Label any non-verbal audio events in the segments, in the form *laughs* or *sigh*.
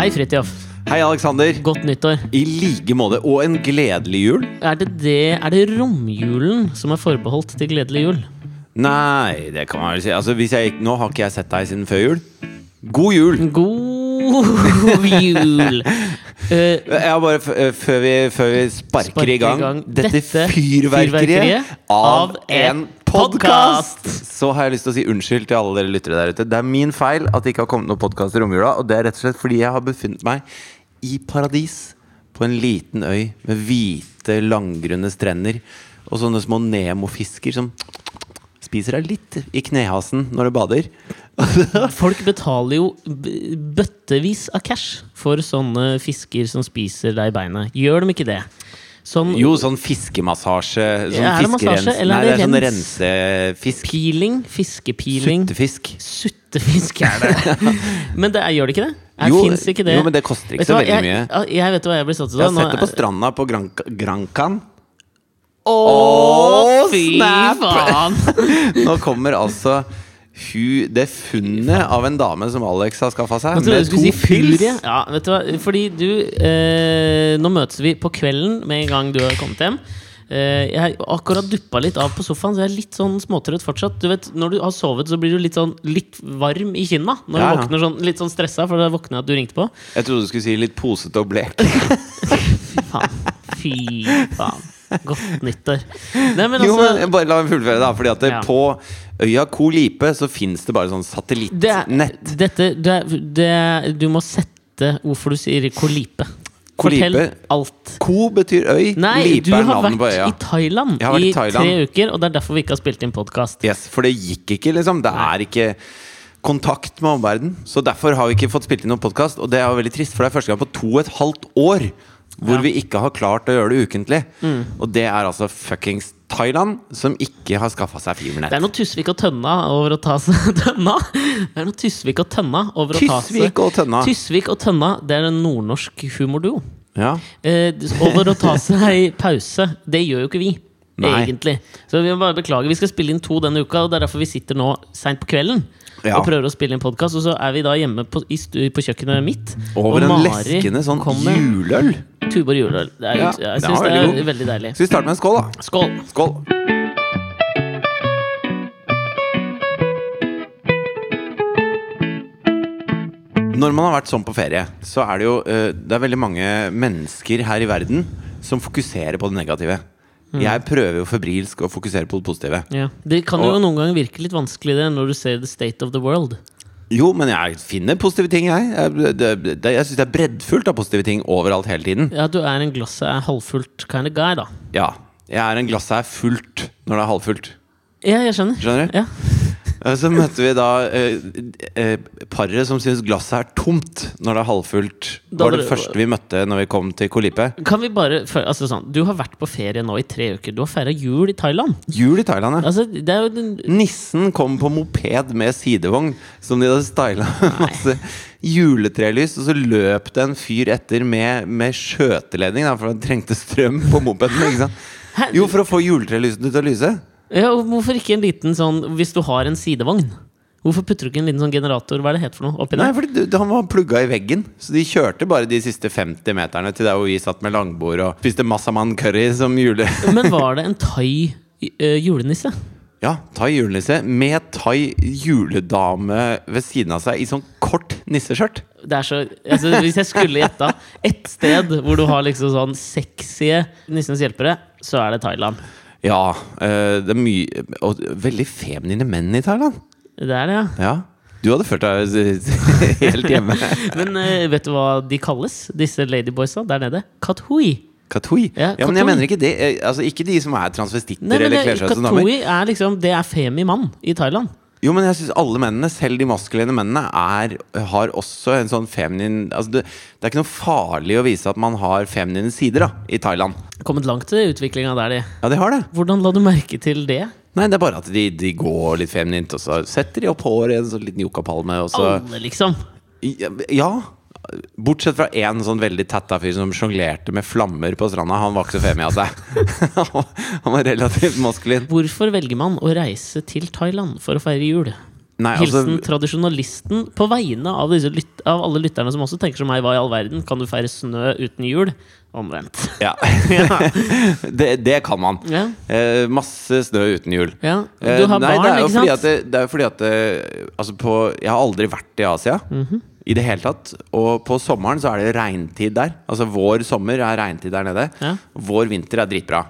Hei, Fridtjof. Hei, Alexander. Godt nyttår. I like måte. Og en gledelig jul. Er det, det, er det romjulen som er forbeholdt til gledelig jul? Nei, det kan man vel si. Altså, hvis jeg, nå har ikke jeg sett deg siden før jul. God jul! God jul! Uh, Jeg har bare, eh, før vi, før vi sparker, Sparker i gang, dette, dette fyrverkeriet fyrverkeriet av av en en podkast, så har jeg lyst til å si unnskyld til alle dere lyttere der ute. Det er min feil at det ikke har kommet noen podkast i romjula, og det er rett og slett fordi jeg har befunnet meg i paradis. På en liten øy med hvite, langgrunne strender og sånne små Nemo-fisker som spiser deg litt i knehasen når du bader. *laughs* folk betaler jo bøttevis av cash for sånne fisker som spiser deg i beinet. Gjør de ikke det? Sånn Jo, sånn fiskemassasje. Sånn er det massasje, eller er Nei, det er det sånn rensefisk. peeling, Fiskepiling. Suttefisk. Suttefisk er det. *laughs* Men det er, gjør det ikke det? Her Jo, fins ikke det. jo, men det koster ikke så veldig jeg, mye. Jeg vet hva jeg blir satt ut Jeg har sett det på stranda på Granca- Grancan. Å, fy faen! *laughs* Nå kommer altså hu, det funnet av en dame som Alex har skaffa seg, med to si pils. Ja, vet du hva? Fordi du eh, Nå møtes vi på kvelden med en gang du har kommet hjem. Eh, jeg har akkurat duppa litt av på sofaen, så jeg er litt sånn småtrøtt fortsatt. Du vet, Når du har sovet, så blir du litt sånn Litt varm i kinna. Når Ja, ja. du våkner sånn, litt sånn stressa, for da våkner jeg at du ringte på. Jeg trodde du skulle si litt posete og blek. *laughs* Fy faen. Fy faen. *laughs* Godt nyttår. Nei, men Jo, altså men bare la meg fullføre, da. Fordi at det, Ja. på øya Koh Lipe så fins det bare sånn det er, satellittnett. dette, det er, det er, Du må sette hvorfor du sier Kolipe. Kolipe? Fortell alt. Ko betyr øy, Nei, Lipe er har navnet på øya. i Thailand Jeg har vært i i Thailand. tre uker, og det er derfor vi ikke har spilt inn podkast. Yes, for det gikk ikke, liksom. Det er ikke kontakt med omverdenen. Så derfor har vi ikke fått spilt inn noen podkast, og det er jo veldig trist, for det er første gang på to og et halvt år hvor Ja. vi ikke har klart å gjøre det ukentlig. Mm. Og det er altså fuckings Thailand, som ikke har skaffa seg Det er noe Tusvik og Tønna over å ta seg *laughs* Tønna? Det er noe Tusvik og Tønna over å ta seg Tysvik og Tønna. Tysvik og Tønna, det er en nordnorsk humorduo. Ja. Eh, over å ta seg pause. Det gjør jo ikke vi. Nei. Egentlig. Så vi må bare beklage. Vi skal spille inn to denne uka, og det er derfor vi sitter nå seint på kvelden. Ja. Og prøver å spille inn podkast, og så er vi da hjemme på, på kjøkkenet mitt. Over og en leskende sånn juleøl. Tuborg juleøl. Det er, Ja, jeg syns det er veldig deilig. Skal vi starte med en skål, da? Skål! Skål. Når man har vært sånn på ferie, så er det jo eh, Det er veldig mange mennesker her i verden som fokuserer på det negative. Jeg prøver jo febrilsk å fokusere på det positive. Ja. Det kan jo noen ganger virke litt vanskelig det når du ser The State of the World. Jo, men jeg finner positive ting, jeg. Jeg, det, det, jeg syns det er breddfullt av positive ting overalt hele tiden. Ja, du er en glasset er halvfullt kind of guy, da. Ja. Jeg er en glasset er fullt når det er halvfullt. Ja, jeg skjønner. Skjønner du? Ja. Eh, Så møtte vi da eh, eh, paret som syns glasset er tomt når det er halvfullt. Det var det første vi møtte når vi kom til Kolipe. Kan vi bare altså sånn, Du har vært på ferie nå i tre uker. Du har feira jul i Thailand. Jul i Thailand, ja. Altså, den, Nissen kom på moped med sidevogn, som de hadde styla *laughs* masse juletrelys. Og så løp det en fyr etter med, med skjøteledning, da, for han trengte strøm på mopeden. Jo, for å få juletrelysene til å lyse. Ja, og Hvorfor ikke en liten sånn Hvis du har en sidevogn? Hvorfor putter du ikke en liten sånn generator Hva er det het for noe? Oppi Nei, der? fordi du- han var plugga i veggen. Så de kjørte bare de siste 50 meterne til der hvor vi satt med langbord og spiste massaman curry som jule... *laughs* Men var det en thai eh, julenisse? Ja, thai julenisse med thai juledame ved siden av seg i sånn kort nisseskjørt. Det er så, altså, hvis jeg skulle gjetta ett sted hvor du har liksom sånn sexy Nissenes hjelpere, så er det Thailand. Ja, eh, det er mye Og veldig feminine menn i Thailand. Det er det, ja. Ja. Du hadde følt deg helt hjemme. *laughs* Men eh, vet du hva de kalles, disse ladyboysa der nede? Kathui. Katui? Ja, Ja, men jeg mener ikke det. eh, Altså, ikke de som er transvestitter Nei, men eller kler seg som damer. katoi er liksom Det er femi mann i Thailand. Jo, men jeg synes alle mennene, selv de maskuline mennene, er, har også en sånn feminin altså det, det er ikke noe farlig å vise at man har feminine sider da, i Thailand. Kommet langt i utviklinga der, de. Ja, de har det. Hvordan la du merke til det? Nei, det er bare at de, de går litt feminint, og så setter de opp håret i en sånn liten yuccapalme, og så Alle, liksom. Ja. Bortsett fra én sånn veldig tetta fyr som sjonglerte med flammer på stranda. Han var ikke så femi av seg. *laughs* Han var- relativt maskulin. Hvorfor velger man å reise til Thailand for å feire jul? Nei, altså- Hilsen tradisjonalisten på vegne av, disse lyt av alle lytterne som også tenker som meg, hva i all verden? Kan du feire snø uten jul? Omvendt. Ja. *laughs* *laughs* det, det kan man. Ja. Eh, masse snø uten jul. ja. Eh, Du har nei, barn, det er jo ikke fordi sant? at det, det er jo fordi at det, altså på, Jeg har aldri vært i Asia Mhm. I det hele tatt. Og på sommeren så er det regntid der. Altså vår sommer er regntid der nede. Ja. Vår vinter er dritbra.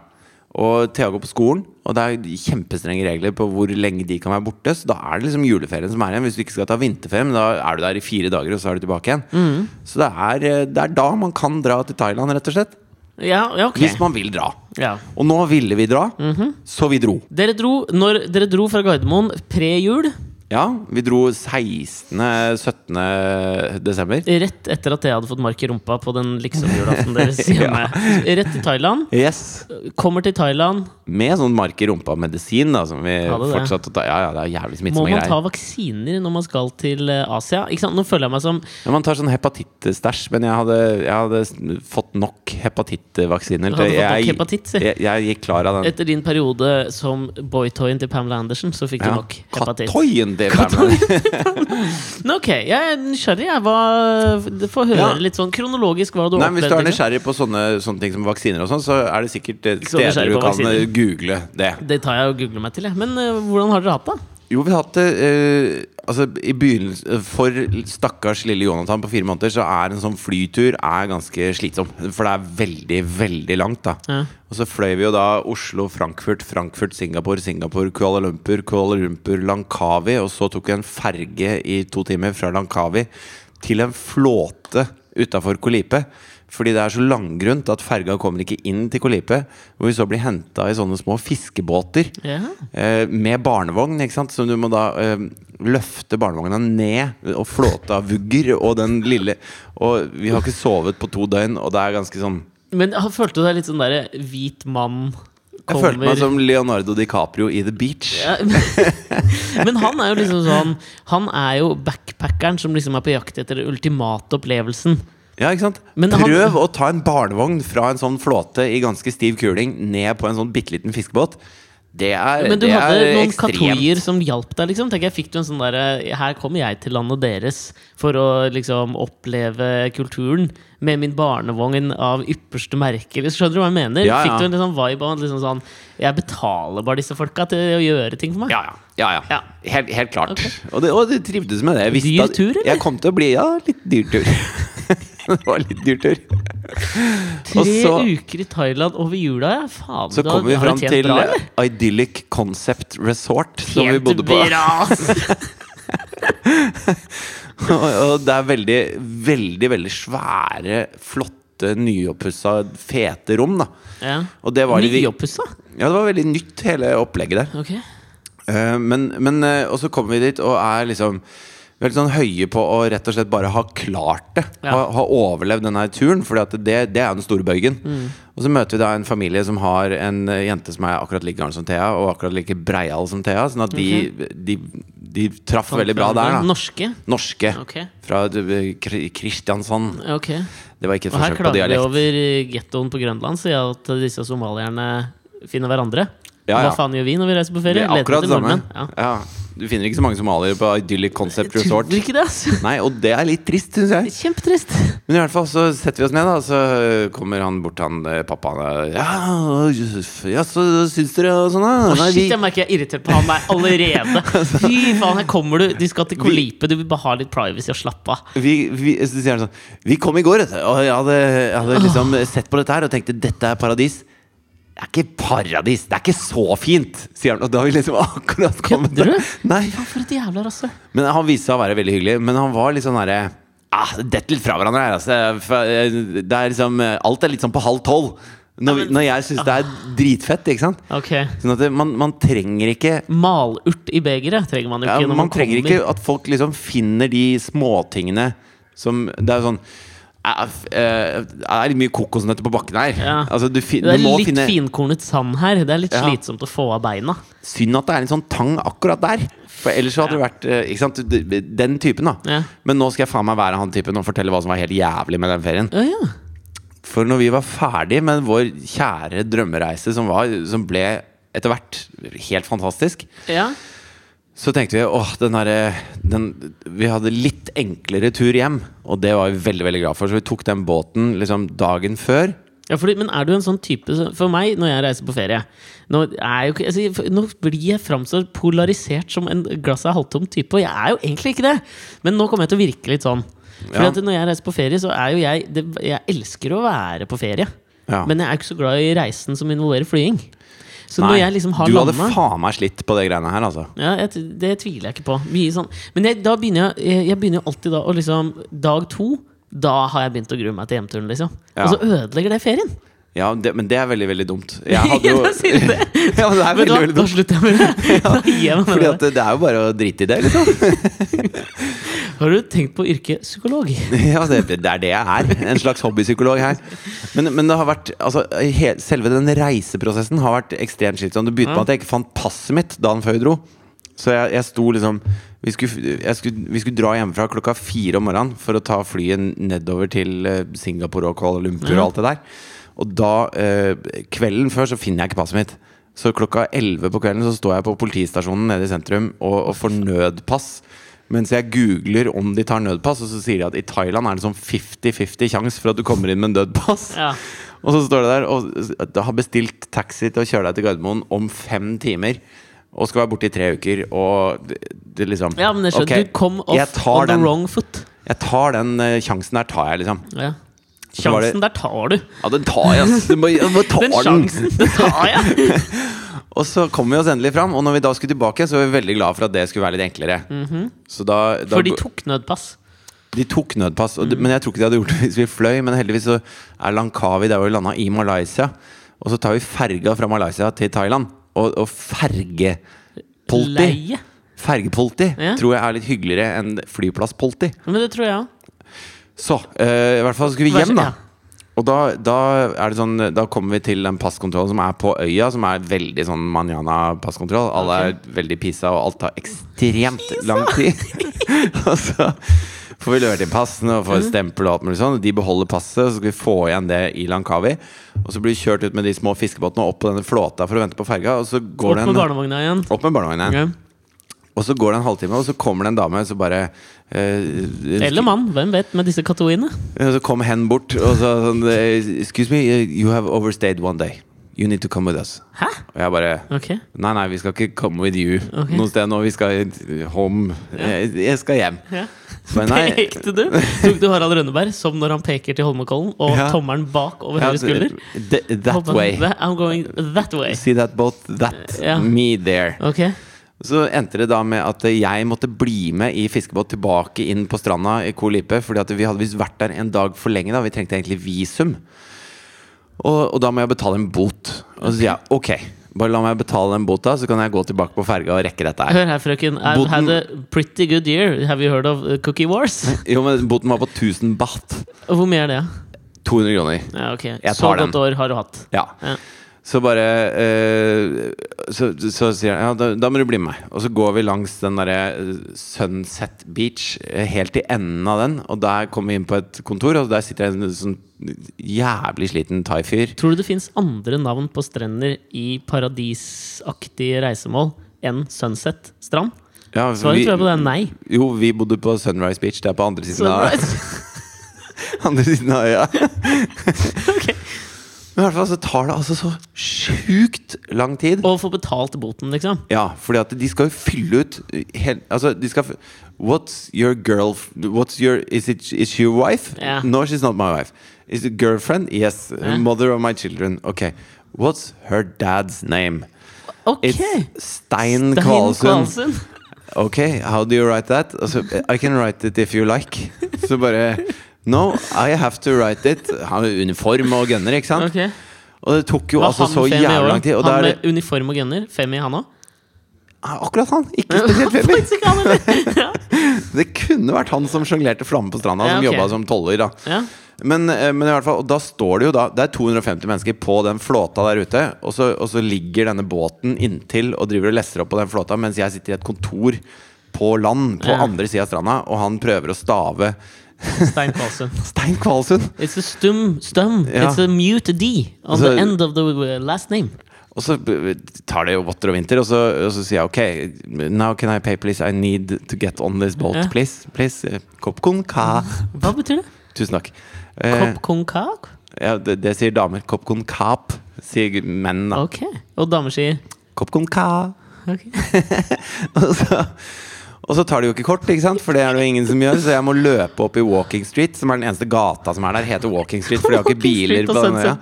Og Thea går på skolen, og det er kjempestrenge regler på hvor lenge de kan være borte. Så da er det liksom juleferien som er igjen. Hvis du ikke skal ta vinterferie, men da er du der i fire dager, og så er du tilbake igjen. Mm. Så det er, eh, det er da man kan dra til Thailand, rett og slett. Ja, ja, ok. Hvis man vil dra. Ja. Og nå ville vi dra, Mhm. så vi dro. Dere dro, når dere dro fra Gardermoen pre-jul, Ja, vi dro 16.-17. desember. rett etter at jeg hadde fått mark i rumpa på den liksom-julaften deres *laughs* hjemme. Rett til Thailand. Yes. Kommer til Thailand. Med sånn mark i rumpa-medisin, som vi fortsatt fortsatte. Ja, ja, det er jævlig Må man man ta vaksiner når man skal til eh, Asia? Ikke sant? Nå føler jeg meg som Ja, man tar sånn hepatittstæsj, men jeg hadde, jeg hadde fått nok hepatittvaksiner. Du hadde fått nok jeg, hepatitt, jeg, jeg gikk klar av den. Etter din periode som boytoyen til Pamela Andersen, så fikk du nok hepatitt. Katoien til Pamela. Men ok, jeg er nysgjerrig. Jeg var, Få høre litt sånn kronologisk hva du opplevde. Hvis du er liksom. nysgjerrig på sånne, sånne ting som vaksiner, og sånn så er det sikkert eh, steder du kan vaksiner. Google det. Det tar jeg og googler meg til, jeg. Men eh, hvordan har dere hatt det? Jo, vi har hatt det eh, Altså, i begynnelsen For stakkars lille Jonathan på fire måneder, så er en sånn flytur er ganske slitsom. For det er veldig, veldig langt, da. Ja. Og så fløy vi jo da Oslo, Frankfurt, Frankfurt, Singapore, Singapore, Kuala Lumpur, Kuala Lumpur, Langkawi. Og så tok vi en ferge i to timer fra Langkawi til en flåte utafor Kolipe. Fordi det er så langgrunt at ferga kommer ikke inn til Kolipe. Hvor vi så blir henta i sånne små fiskebåter. Ja. Eh, med barnevogn, ikke sant? Så du må da eh, løfte barnevogna ned, og flåte av vugger, og den lille Og vi har ikke sovet på to døgn, og det er ganske sånn Men følte du deg litt sånn derre hvit mann Jeg følte meg som Leonardo DiCaprio i The Beach. ja, *laughs* Men han er jo liksom sånn Han er jo backpackeren som liksom er på jakt etter den ultimate opplevelsen. Ja, ikke sant? Men han- Prøv å ta en barnevogn fra en sånn flåte i ganske stiv kuling ned på en sånn bitte liten fiskebåt. Det er, ekstremt. Men du hadde noen ekstremt. katoier som hjalp deg, liksom? Tenk, jeg, Fikk du en sånn derre Her kommer jeg til landet deres for å liksom oppleve kulturen med min barnevogn av ypperste merke. Skjønner du hva jeg mener? Ja, ja. Fikk du en liksom vibe av liksom sånn Jeg betaler bare disse folka til å gjøre ting for meg? Ja, ja. ja, ja. Ja. Helt, helt klart. Okay. Og, det, og det trivdes med det. Jeg Dyr tur, eller? Jeg kom til å bli Ja, litt dyr tur. *laughs* *laughs* det var litt dyrtur. Tre så- uker i Thailand over jula, ja. Faen, Så kom vi fram til bra. Idyllic Concept Resort, som vi bodde på. *laughs* og, og det er veldig, veldig, veldig svære, flotte, nyoppussa, fete rom, da. Ja. Og det var, Nyoppussa? ja, det var veldig nytt, hele opplegget der. Okay. Uh, men, men uh, Og så kommer vi dit og er liksom Veldig sånn høye på å rett og slett bare ha klart det. Ja. Ha, ha overlevd denne turen, for det, det er den store bøygen. Mm. Og så møter vi da en familie som har en eh, jente som er akkurat like gammel som Thea, og akkurat like breial som Thea. Sånn at de, de, de traff veldig bra der, da. Norske? Norske. Okay. Fra eh, Kristiansand. Okay. Det var ikke et forsøk på dialekt. Og her klager vi over gettoen på Grønland, sier at disse somalierne finner hverandre. Ja, ja. Hva faen gjør vi når vi reiser på Det ferie? er akkurat det samme. Ja. Ja. Du finner ikke så mange somaliere på Idyllic Concept Resort. ikke det, altså. Nei, og det er litt trist, syns jeg. Kjempetrist. Men i hvert fall så setter vi oss ned, da, så kommer han bort, han eh, pappaen. Ja, ja så syns dere og sånn, da? Å, shit, vi- jeg merker jeg er irritert på han der allerede. *laughs* Fy faen, her kommer du. De skal til Kolipe, du vil bare ha litt privacy og slappe av. vi, vi, så sier han sånn Vi kom i går, vet du, og jeg hadde, jeg hadde liksom sett på dette her og tenkte dette er paradis. Det er ikke paradis, det er ikke så fint, sier han. Og da har vi liksom *laughs* akkurat kommet Kødder du? Nei, Ja, for et jævla rasshøl. Men han viste seg å være veldig hyggelig. Men han var litt sånn herre ah, Det detter litt fra hverandre her. Altså. Eh, Det er liksom eh, Alt er litt sånn på halv tolv. Når, vi- når jeg syns det er dritfett. Ikke sant? Ok. Sånn at det, man, man trenger ikke Malurt i begeret trenger man jo ikke. Ja, Man trenger kommer. ikke at folk liksom finner de småtingene som Det er jo sånn eh, f- eh, Det er mye kokosnøtter på bakken her. Ja. Altså, Det er litt finne finkornet sand her. Det er litt Ja. slitsomt å få av beina. Synd at det er en sånn tang akkurat der. For ellers så hadde det vært eh? Den typen, da. Ja. Men nå skal jeg faen meg være han typen og fortelle hva som var helt jævlig med den ferien. Ja, ja. For når vi var ferdig med vår kjære drømmereise, som, var, som ble etter hvert helt fantastisk, ja. Så tenkte vi åh, den den, Vi hadde litt enklere tur hjem, og det var vi veldig veldig glad for. Så vi tok den båten liksom dagen før. Ja, fordi, men er du en sånn type For meg, når jeg reiser på ferie Nå, er jo altså, nå blir jeg framstått polarisert som en glass er halvtom type, og jeg er jo egentlig ikke det! Men nå kommer jeg til å virke litt sånn. Fordi Ja. at når jeg reiser på ferie, så er jo jeg det, Jeg elsker å være på ferie. Ja. Men jeg er ikke så glad i reisen som involverer flying. Så når jeg liksom har du hadde faen meg slitt på det greiene her, altså. ja, jeg, Det tviler jeg ikke på. Sånn. Men jeg, da begynner jeg, jeg, begynner alltid da å liksom Dag to, da har jeg begynt å grue meg til hjemturen, liksom. Ja. Og så ødelegger det ferien. Ja, det, Men det er veldig, veldig dumt. Jeg *laughs* hadde jo. *laughs* Ja, men det er veldig, da, veldig, dumt. da slutter jeg med det. *laughs* Med Fordi at det, det er jo bare å drite i det, liksom. Har du tenkt på yrket psykolog? *laughs* Ja, det, det er det jeg er. En slags hobbypsykolog her. Men, men det har vært altså, he, selve den reiseprosessen har vært ekstremt slitsom. Det begynte med at jeg ikke fant passet mitt dagen før vi dro. Så jeg, jeg sto liksom vi skulle, jeg skulle, vi skulle dra hjemmefra klokka fire om morgenen for å ta flyet nedover til eh, Singapore og Kuala Lumpur og alt det der. Og da, eh, kvelden før, så finner jeg ikke passet mitt. Så klokka 11 på kvelden så står jeg på politistasjonen nede i sentrum og, og får nødpass. Mens jeg googler om de tar nødpass, og så sier de at i Thailand er det sånn 50-50 sjanse for at du kommer inn med nødpass. Ja. *laughs* Og så står det der og har bestilt taxi til å kjøre deg til Gardermoen om fem timer. Og skal være borte i tre uker. Og det, det liksom ja, men det skjønner Okay, Du kom off on the den. wrong foot. Jeg tar den uh, sjansen der, tar jeg, liksom. Ja. Sjansen det- der tar du. Ja, den tar jeg, ass! Du må, jeg må ta Den den! sjansen, den tar jeg! *laughs* Og så kom vi oss endelig fram, og når vi da skulle tilbake, så var vi veldig glad for at det skulle være litt enklere. Så da, da For de tok nødpass. De tok nødpass, det- men jeg tror ikke de hadde gjort det hvis vi fløy. Men heldigvis så er Langkawi der hvor vi landa, i Malaysia. Og så tar vi ferga fra Malaysia til Thailand. Og, og fergepolti Leie. Fergepoliti Ja. tror jeg er litt hyggeligere enn flyplasspolti. Men det tror jeg òg. Så øh, i hvert fall skulle vi hjem, da. Og da, da er det sånn Da kommer vi til den passkontrollen som er på øya, som er veldig sånn manjana-passkontroll. Alle er veldig pisa, og alt tar ekstremt lang tid. *laughs* og så får vi levert inn passene og får stempel og alt mulig sånn. De beholder passet, og så skal vi få igjen det i Langkawi. Og så blir vi kjørt ut med de små fiskebåtene opp på denne flåta for å vente på ferga. Og så går Opp med barnevogna igjen. Opp med barnevogna igjen. Okay. Og så går det en halvtime, og så kommer det en dame som bare Eller mann, hvem vet, med disse kattooiene. ja, Så kom hen bort og sa sånn eh, Excuse me, eh, you have overstayed one day. You need to come with us. Hæ? Og jeg bare okay. Nei, nei, vi skal ikke come with you okay. noe sted nå. Vi skal home. Jeg, jeg skal hjem. Ja. *laughs* Pekte du? Tok du Harald Rønneberg som når han peker til Holmenkollen, og Ja. tommelen bak over Ja, høyre skulder? th- that way. I'm going that way. See that boat? That. Ja. Me there. Ok. Så endte det da med at jeg måtte bli med i fiskebåt tilbake inn på stranda i Koh Lipe. Fordi at vi hadde visst vært der en dag for lenge. da Vi trengte egentlig visum. Og, og da må jeg betale en bot. Og så sier jeg ok, bare la meg betale den bota, så kan jeg gå tilbake på ferga og rekke dette her. Hør her, frøken. I've Boten- had a pretty good year. Have you heard of uh, Cookie Wars? *laughs* Jo, men boten var på 1000 baht. Hvor mye er det? 200 kroner. Ja, ok. Jeg Så den. godt år har du hatt. Ja. Ja. Så bare eh, så, så sier han ja, da, da må du bli med meg. Og så går vi langs den derre eh, Sunset Beach, eh, helt til enden av den. Og der kommer vi inn på et kontor, og der sitter en sånn jævlig sliten thai-fyr. Tror du det fins andre navn på strender i paradisaktige reisemål enn Sunset strand? Ja, Svaret vi- tror jeg på det er nei. Jo, vi bodde på Sunrise Beach. Det er på andre siden, av, *laughs* andre siden av øya. *laughs* Ok. Men i hvert fall så tar det altså så sjukt lang tid. Å få betalt boten, liksom. Ja, fordi at de skal jo fylle ut helt, Altså, de skal What's your girl What's your Is, it, is she your wife? Yeah. No, she's not my wife. Is it girlfriend? Yes. Yeah. Mother of my children. Okay. What's her dad's name? Okay. It's Stein Stein Kvalsund. Okay, how do you write that? Altså, I can write it if you like. *laughs* Så bare No, I have to write it. Han med uniform og gunner, ikke sant? Okay. Og det tok jo altså så jævla lang tid. Og han med uniform og gunner? Femi, han òg? Akkurat han! Ikke spesielt femi. *laughs* Ja. *laughs* Det kunne vært han som sjonglerte flamme på stranda, Ja, som ok. jobba som toller. da Ja. men, eh, men i hvert fall, og da står det jo da Det er 250 mennesker på den flåta der ute. Og så, og så ligger denne båten inntil og driver og lesser opp på den flåta, mens jeg sitter i et kontor på land på Ja. andre sida av stranda, og han prøver å stave Stein Kvalsund. *laughs* Stein Kvalsund! It's a stum, stum. Ja. It's a mute D on Altså- the end of the uh, last name. Og så tar det jo votter og vinter, og så, og så sier jeg ok, now can I pay, please? I need to get on this boat, Ja. please. please. Eh, Kopp con ca. Hva betyr det? Tusen takk. Eh, Kopp con ca? ja, det, det sier damer. Kopp con cap, sier menn. da Ok. Og damer sier Kopp con ca. Okay. *laughs* Og så, og så tar de jo ikke kort, ikke sant? for det er det jo ingen som gjør. Så jeg må løpe opp i Walking Street, som er den eneste gata som er der. Heter Walking Street, for de har ikke biler på og den øya.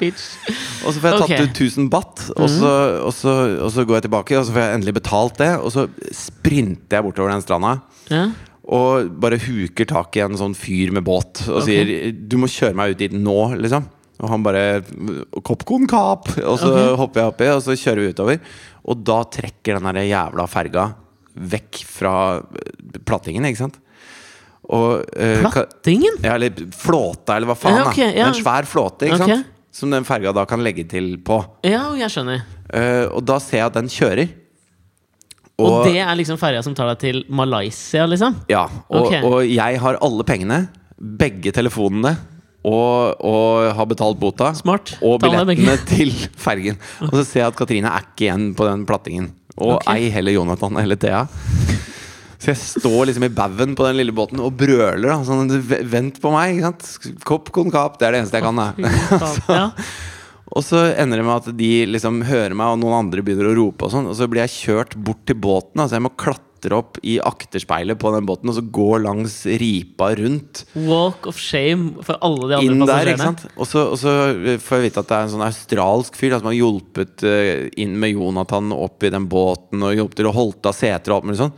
Og så får jeg tatt Ok. Mhm. ut 1000 baht, og, så, og, så, og så går jeg tilbake, og så får jeg endelig betalt det. Og så sprinter jeg bortover den stranda. Ja. Og bare huker tak i en sånn fyr med båt og Ok. sier 'Du må kjøre meg ut dit nå', liksom. Og han bare 'Kopkon kap!' Og så okay. hopper jeg oppi, og så kjører vi utover. Og da trekker den der jævla ferga vekk fra eh, plattingen, ikke sant? Og ka- Plattingen? ja, eller flåta, eller hva faen. Ja, okay, ja. En svær flåte, ikke okay. sant? Som den ferga da kan legge til på. Ja, jeg skjønner. uh, og da ser jeg at den kjører. Og, det er liksom ferja som tar deg til Malaysia, liksom? Ja, og, okay. og jeg har alle pengene, begge telefonene, og, og har betalt bota. Smart. Og billettene til fergen. Og så ser jeg at Katrine er ikke igjen på den plattingen. Og okay. ei heller Jonathan eller Thea. Så jeg står liksom i baugen på den lille båten og brøler. Da, sånn, Vent på meg! ikke sant? Kopp con cap. Det er det eneste jeg kan. Da. *laughs* *laughs* så, Og så ender det med at de liksom hører meg, og noen andre begynner å rope. Og sånn Og så blir jeg kjørt bort til båten. Altså jeg må klatre opp i akterspeilet på den båten og så gå langs ripa rundt. Walk of shame for alle de andre Inn passasjerene. Og så, og så får jeg vite at det er en sånn australsk fyr da, som har hjulpet eh, inn med Jonathan opp i den båten og hjulpet til å holde av seter og alt mulig sånn.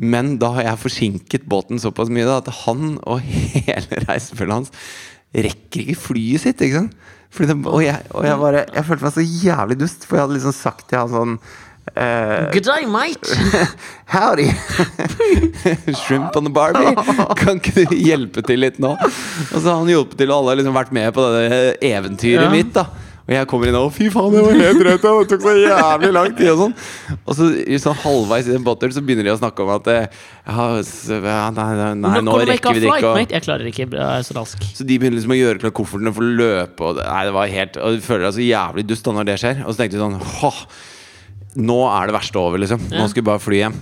Men da har jeg forsinket båten såpass mye da, at han og hele reisefølget hans rekker ikke flyet sitt. ikke sant? Det, og, jeg, og jeg bare Jeg følte meg så jævlig dust, for jeg hadde liksom sagt til han sånn eh, Good day, mate! *laughs* Howdy! *laughs* Shrimp on the Barbie. *laughs* Kan ikke du hjelpe til litt nå? Og så har han hjulpet til, og alle har liksom vært med på det eventyret Ja. mitt. da Og jeg kommer inn og fy faen, det var helt rett! Det tok så jævlig lang tid. Og sånn Og så sånn halvveis i den båten så begynner de å snakke om at ja, nei, nei, nei, nå rekker vi det ikke. Og, Jeg klarer ikke jeg er så rask. så de begynner liksom å gjøre klar koffertene for å løpe. Og nei, det var helt Og du føler deg så jævlig dust da når det skjer. Og så tenkte vi sånn Åh, nå er det verste over, liksom. Nå skal vi bare fly hjem.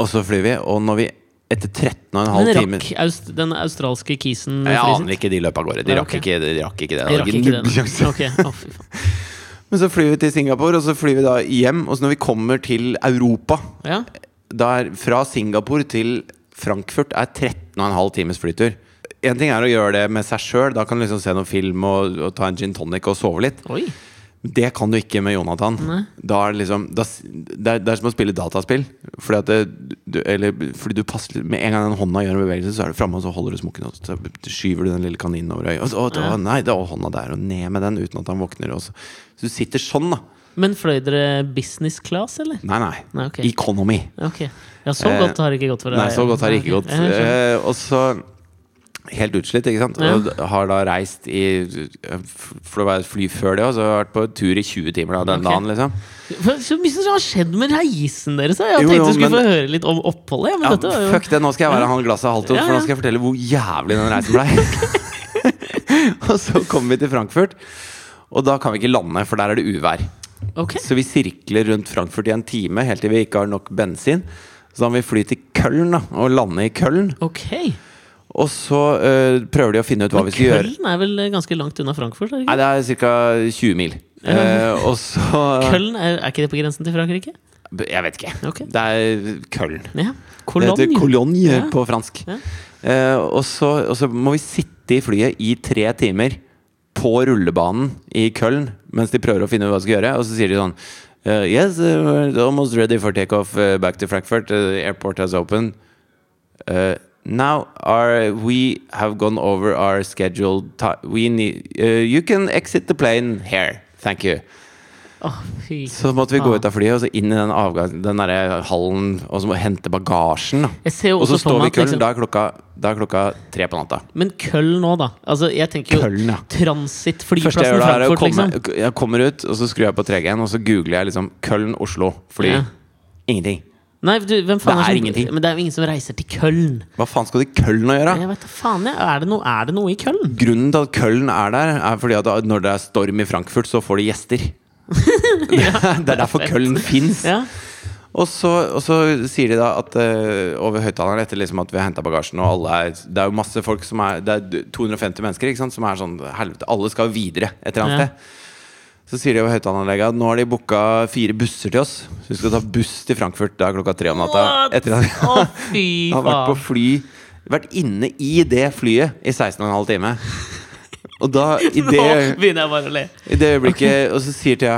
Og så flyr vi, og når vi etter 13 og en halv Men time rakk aust, den australske kisen Jeg aner ikke de løp av gårde. De rakk ikke, de rakk ikke det. Jeg rakk ikke faen. *laughs* Men så flyr vi til Singapore, og så flyr vi da hjem. Og så når vi kommer til Europa Ja. der Fra Singapore til Frankfurt er 13,5 times flytur. En ting er å gjøre det med seg sjøl. Da kan du liksom se noen film og, og ta en gin tonic og sove litt. Oi. Det kan du ikke med Jonathan. Da er det liksom da, det, er, det er som å spille dataspill. Fordi det, du, eller, fordi du passer Med en gang den hånda gjør en bevegelse, så er du framme, og så holder du smokken, og så skyver du den lille kaninen over øyet. Og så, å, nei, da, hånda der, og ned med den uten at han våkner. Så. så du sitter sånn, da. Men fløy dere business class, eller? Nei, nei. Nei, okay. Economy. Okay. Ja, så Eh, godt har det ikke gått for deg. Nei, så godt har det ikke gått. Eh, og så Helt utslitt, ikke sant? Ja. Og har da reist i For det var et fly før det, og så har jeg vært på tur i 20 timer da, den okay. dagen, liksom. For- Så mye som har skjedd med reisen deres. Jeg Jo, tenkte du skulle men- få høre litt om oppholdet. Ja, dette var jo fuck det, nå skal jeg være han glasset halvt opp, for nå skal jeg fortelle hvor jævlig den reisen blei. *laughs* og så kommer vi til Frankfurt, og da kan vi ikke lande, for der er det uvær. Okay. Så vi sirkler rundt Frankfurt i en time helt til vi ikke har nok bensin. Så da må vi fly til Köln da, og lande i Köln. ok Og så uh, prøver de å finne ut hva Men vi skal gjøre. Køln er vel ganske langt unna Frankfurt? Ikke? Nei, det er ca. 20 mil. Uh, og så *laughs* Køln, er, er ikke det på grensen til Frankrike? Jeg vet ikke. Okay. Det er Køllen. Ja. Det heter Cologne Ja. på fransk. Ja. Uh, og, så, og så må vi sitte i flyet i tre timer på rullebanen i Køllen mens de prøver å finne ut hva de skal gjøre. Og så sier de sånn uh, Yes, we're almost ready for takeoff uh, back to Frankfurt. Uh, the airport has opened. Uh, now our, we have gone over our scheduled time. We need uh, You can exit the plane here. Thank you. Oh, Så måtte vi gå ut av flyet og så inn i den, avgang, den der hallen og så må hente bagasjen. Og så står vi i Køln. liksom, Da er klokka, da er klokka tre på natta. Men Køln nå, da? Altså, jeg tenker jo Köln, ja. transittflyplassen Frankfurt, komme, liksom. jeg kommer ut, og så skrur jeg på 3G-en, og så googler jeg liksom Köln, Oslo, fly. Ja. Ingenting. Nei, du, hvem faen Det er som- ingenting. Men det er jo ingen som reiser til Køln. Hva faen skal det i Køln å gjøre? Jeg vet faen, jeg. Er det, noe, er det noe i Køln? Grunnen til at Køln er der, er fordi at når det er storm i Frankfurt, så får de gjester. *laughs* Det er det er derfor Køln fins. Ja. Og så, og så sier de da at uh, over høyttaleren etter liksom at vi har henta bagasjen, og alle er Det er jo masse folk som er Det er 250 mennesker ikke sant, som er sånn Helvete, alle skal videre et eller annet Ja. sted. Så sier de over høyttaleranlegget at nå har de booka fire busser til oss. Så vi skal ta buss til Frankfurt da klokka tre om natta. What? Etter at Å, *laughs* fy har vært på fly Vært inne i det flyet i 16,5 time. Og da, *laughs* i Nå det, begynner jeg bare å le. i det øyeblikket Og så sier Thea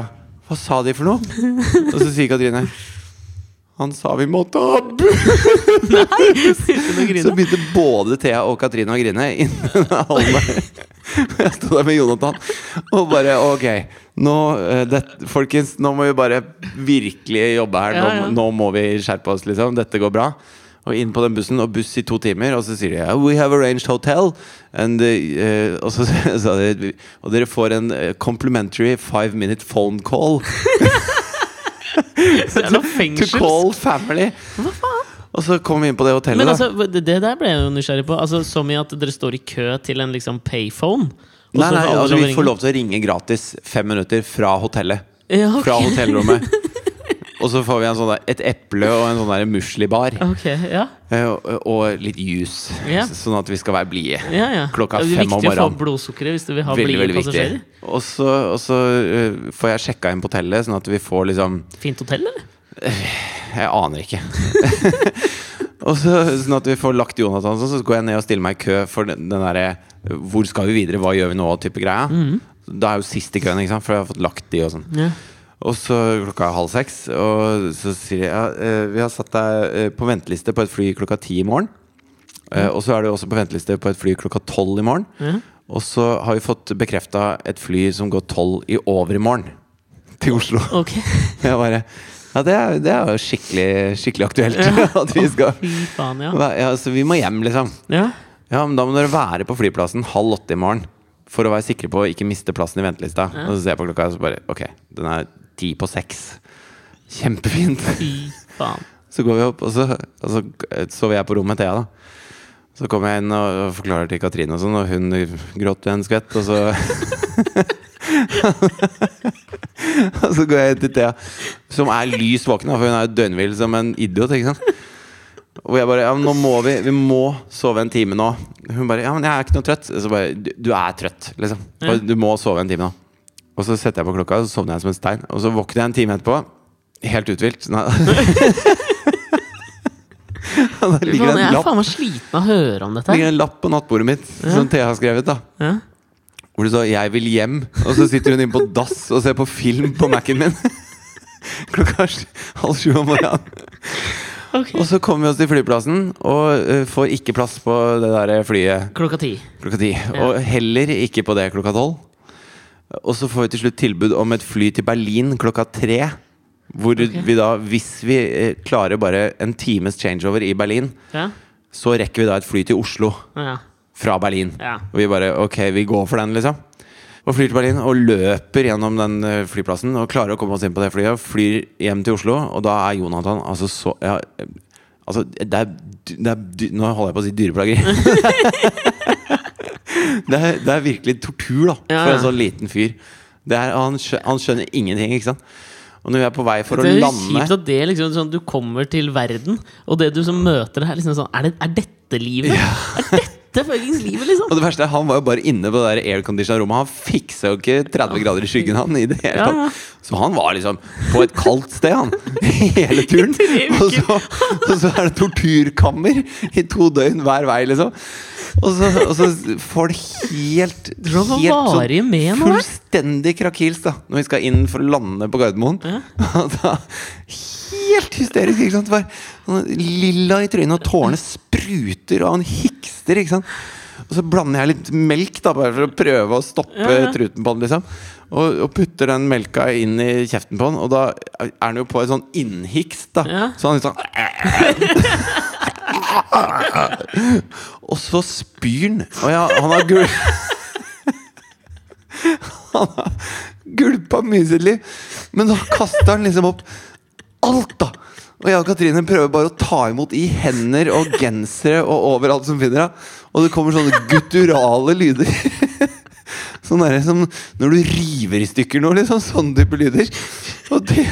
Hva sa de for noe? *laughs* Og så sier Katrine Han sa vi måtte ha og Så begynte både Thea og Katrine å grine innen. Jeg sto der med Jonathan og bare Ok, nå, eh, det, folkens, nå må vi bare virkelig jobbe her. Nå, nå må vi skjerpe oss, liksom. Dette går bra. Og inn på den bussen, og buss i to timer. Og så sier de We have arranged hotel. And, uh, og så *laughs* sa de Og dere får en complimentary five minute phone call *laughs* *laughs* Jævla to fengsels. call family. Og så kom vi inn på det hotellet. Men altså, det det der ble jeg jo nysgjerrig på. Altså, Som i at dere står i kø til en liksom payphone? Nei, så nei, altså vi får lov til å ringe gratis fem minutter fra hotellet. Ja, okay. Fra hotellrommet. *laughs* Og så får vi en sånn der, et eple og en sånn muslibar. Ok, ja. eh, Og, og litt juice. Ja. Sånn at vi skal være blide. ja, ja. Klokka det er viktig å få blodsukkeret hvis du vil ha blide passasjerer. Og så, og så uh, får jeg sjekka inn på hotellet, sånn at vi får liksom Fint hotell, eller? Jeg aner ikke. *laughs* og så, sånn at vi får lagt Jonathan sånn, så går jeg ned og stiller meg i kø for den, den derre Hvor skal vi videre, hva gjør vi nå? type greia. Mm. Da er jo sist i køen, ikke sant? for jeg har fått lagt de og sånn. Ja. Og så klokka er halv seks, og så sier de ja, eh, vi har satt deg eh, på venteliste på et fly klokka ti i morgen. Mm. Og så er du også på venteliste på et fly klokka tolv i morgen. Mm. Og så har vi fått bekrefta et fly som går tolv i overmorgen til Oslo. *laughs* Ok. *laughs* Jeg bare Ja, det er, det er jo skikkelig, skikkelig aktuelt *laughs* at vi skal Fy faen, ja. Ja, Så vi må hjem, liksom. ja. Ja, men da må dere være på flyplassen halv åtte i morgen. For å være sikre på å ikke miste plassen i ventelista. Ja. Og så ser jeg på klokka og så bare Ok, den er ti på seks. Kjempefint. Fy faen. Så går vi opp, og så, og så sover jeg på rommet til Thea, da. Så kommer jeg inn og forklarer til Katrine, og sånn Og hun gråt en skvett, og så *laughs* Og så går jeg til Thea, som er lys våken, for hun er døgnvill som en idiot. Ikke sant? Og jeg bare Ja, nå må vi Vi må sove en time nå. Hun bare Ja, men jeg er ikke noe trøtt. Så bare Du, du er trøtt, liksom. Du må sove en time nå. Og så setter jeg på klokka, og så sovner jeg som en stein. Og så våkner jeg en time etterpå, helt uthvilt. Sånn *laughs* ligger det jeg en er lapp, faen meg sliten av å høre om dette. ligger her. en lapp på nattbordet mitt som Thea har skrevet. da Ja. Hvor det står 'Jeg vil hjem', og så sitter hun inne på dass og ser på film på Mac-en min. *laughs* Klokka er halv sju om morgenen. Ok. Og så kommer vi oss til flyplassen og eh, får ikke plass på det der flyet Klokka ti. klokka ti. Og heller ikke på det klokka tolv. Og så får vi til slutt tilbud om et fly til Berlin klokka tre. Hvor vi da, hvis vi eh, klarer bare en times changeover i Berlin, Ja. så rekker vi da et fly til Oslo Ja. fra Berlin. Ja. Og vi bare ok, vi går for den, liksom. Og flyr til Berlin og løper gjennom den eh, flyplassen og klarer å komme oss inn på det flyet. Og flyr hjem til Oslo, og da er Jonathan altså så ja, eh, Altså, det er, det er Nå holder jeg på å si dyreplageri. *laughs* det, er, det er virkelig tortur, da, Ja, for ja. en sånn liten fyr. Det er, han, skjønner, han skjønner ingenting, ikke sant. Og når vi er på vei for å lande Det er kjipt at det liksom sånn, du kommer til verden, og det du som møter er liksom sånn Er, det, er dette livet? Er dette fuckings livet, liksom? Og det verste er, han var jo bare inne på det der aircondition rommet. Han fiksa jo ikke 30 grader i skyggen, han. i det hele Ja, ja. tatt. Så han var liksom på et kaldt sted, han. Hele turen. *laughs* Og så, og så er det torturkammer i to døgn hver vei, liksom. Og så, og så får det helt, helt sånn? Fullstendig krakils da når vi skal inn for å lande på Gardermoen. Ja. *laughs* Helt hysterisk, ikke sant? Bare, lilla i trynet, og tårene spruter, og han hikster, ikke sant? Og så blander jeg litt melk, da bare for å prøve å stoppe Ja, ja. truten på han. liksom og, og putter den melka inn i kjeften på han, og da er han jo på en sånn innhikst. da Ja. Så han liksom *laughs* Og så spyr han. Og ja, han har gul... *laughs* Han har gulpa mye i sitt liv. Men da kaster han liksom opp alt, da! Og jeg og Katrine prøver bare å ta imot i hender og gensere og overalt som finner av. Og det kommer sånne gutturale lyder. *laughs* Sånn der, som når du river i stykker noe, liksom. Sånne type lyder. Og det,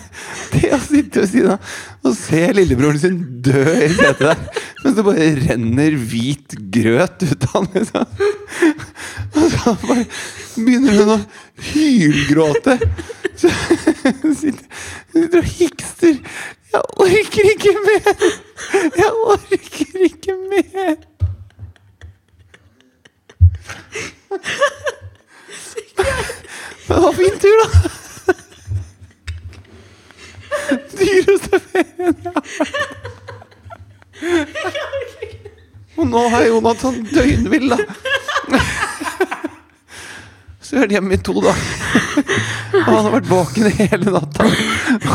*laughs* det å sitte ved siden av og se lillebroren sin dø i setet der, mens det bare renner hvit grøt ut av han, liksom. Og så bare begynner hun å hylgråte. Så *laughs* sitter, sitter og hikster. Jeg orker ikke mer! Jeg orker ikke mer! Men det var fin tur, da. Dyreste ferien jeg har vært Og nå har Jonathan døgnvill, da. Så er det hjemme i to dager. Han har vært våken hele natta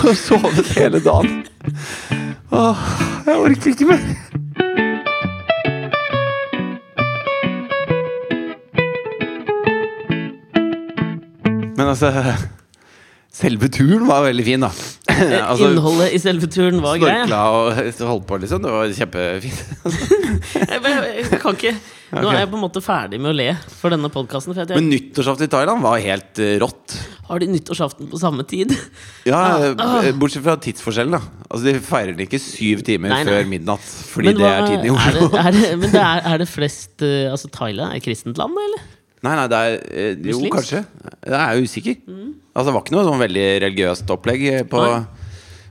og sovet hele dagen. Åh, jeg orker ikke mer. Men altså Selve turen var veldig fin, da. Altså, Innholdet i selve turen var grei. Snorkla og holdt på, liksom. Det var kjempefint. Jeg, jeg, jeg kan ikke Nå er jeg på en måte ferdig med å le for denne podkasten. Men nyttårsaften i Thailand var helt eh, rått. Har de nyttårsaften på samme tid? *laughs* Ja, Ah. eh, Bortsett fra tidsforskjellen, da. Altså De feirer den ikke syv timer Nei, nei. før midnatt. Fordi Men det er tiden i er det, er det, men det er, *laughs* er det flest eh, Altså Thailand er et kristent land, eller? Nei, nei, det er eh, Jo, Muslims? kanskje. Jeg er usikker. Altså Det var ikke noe sånn veldig religiøst opplegg på Nei.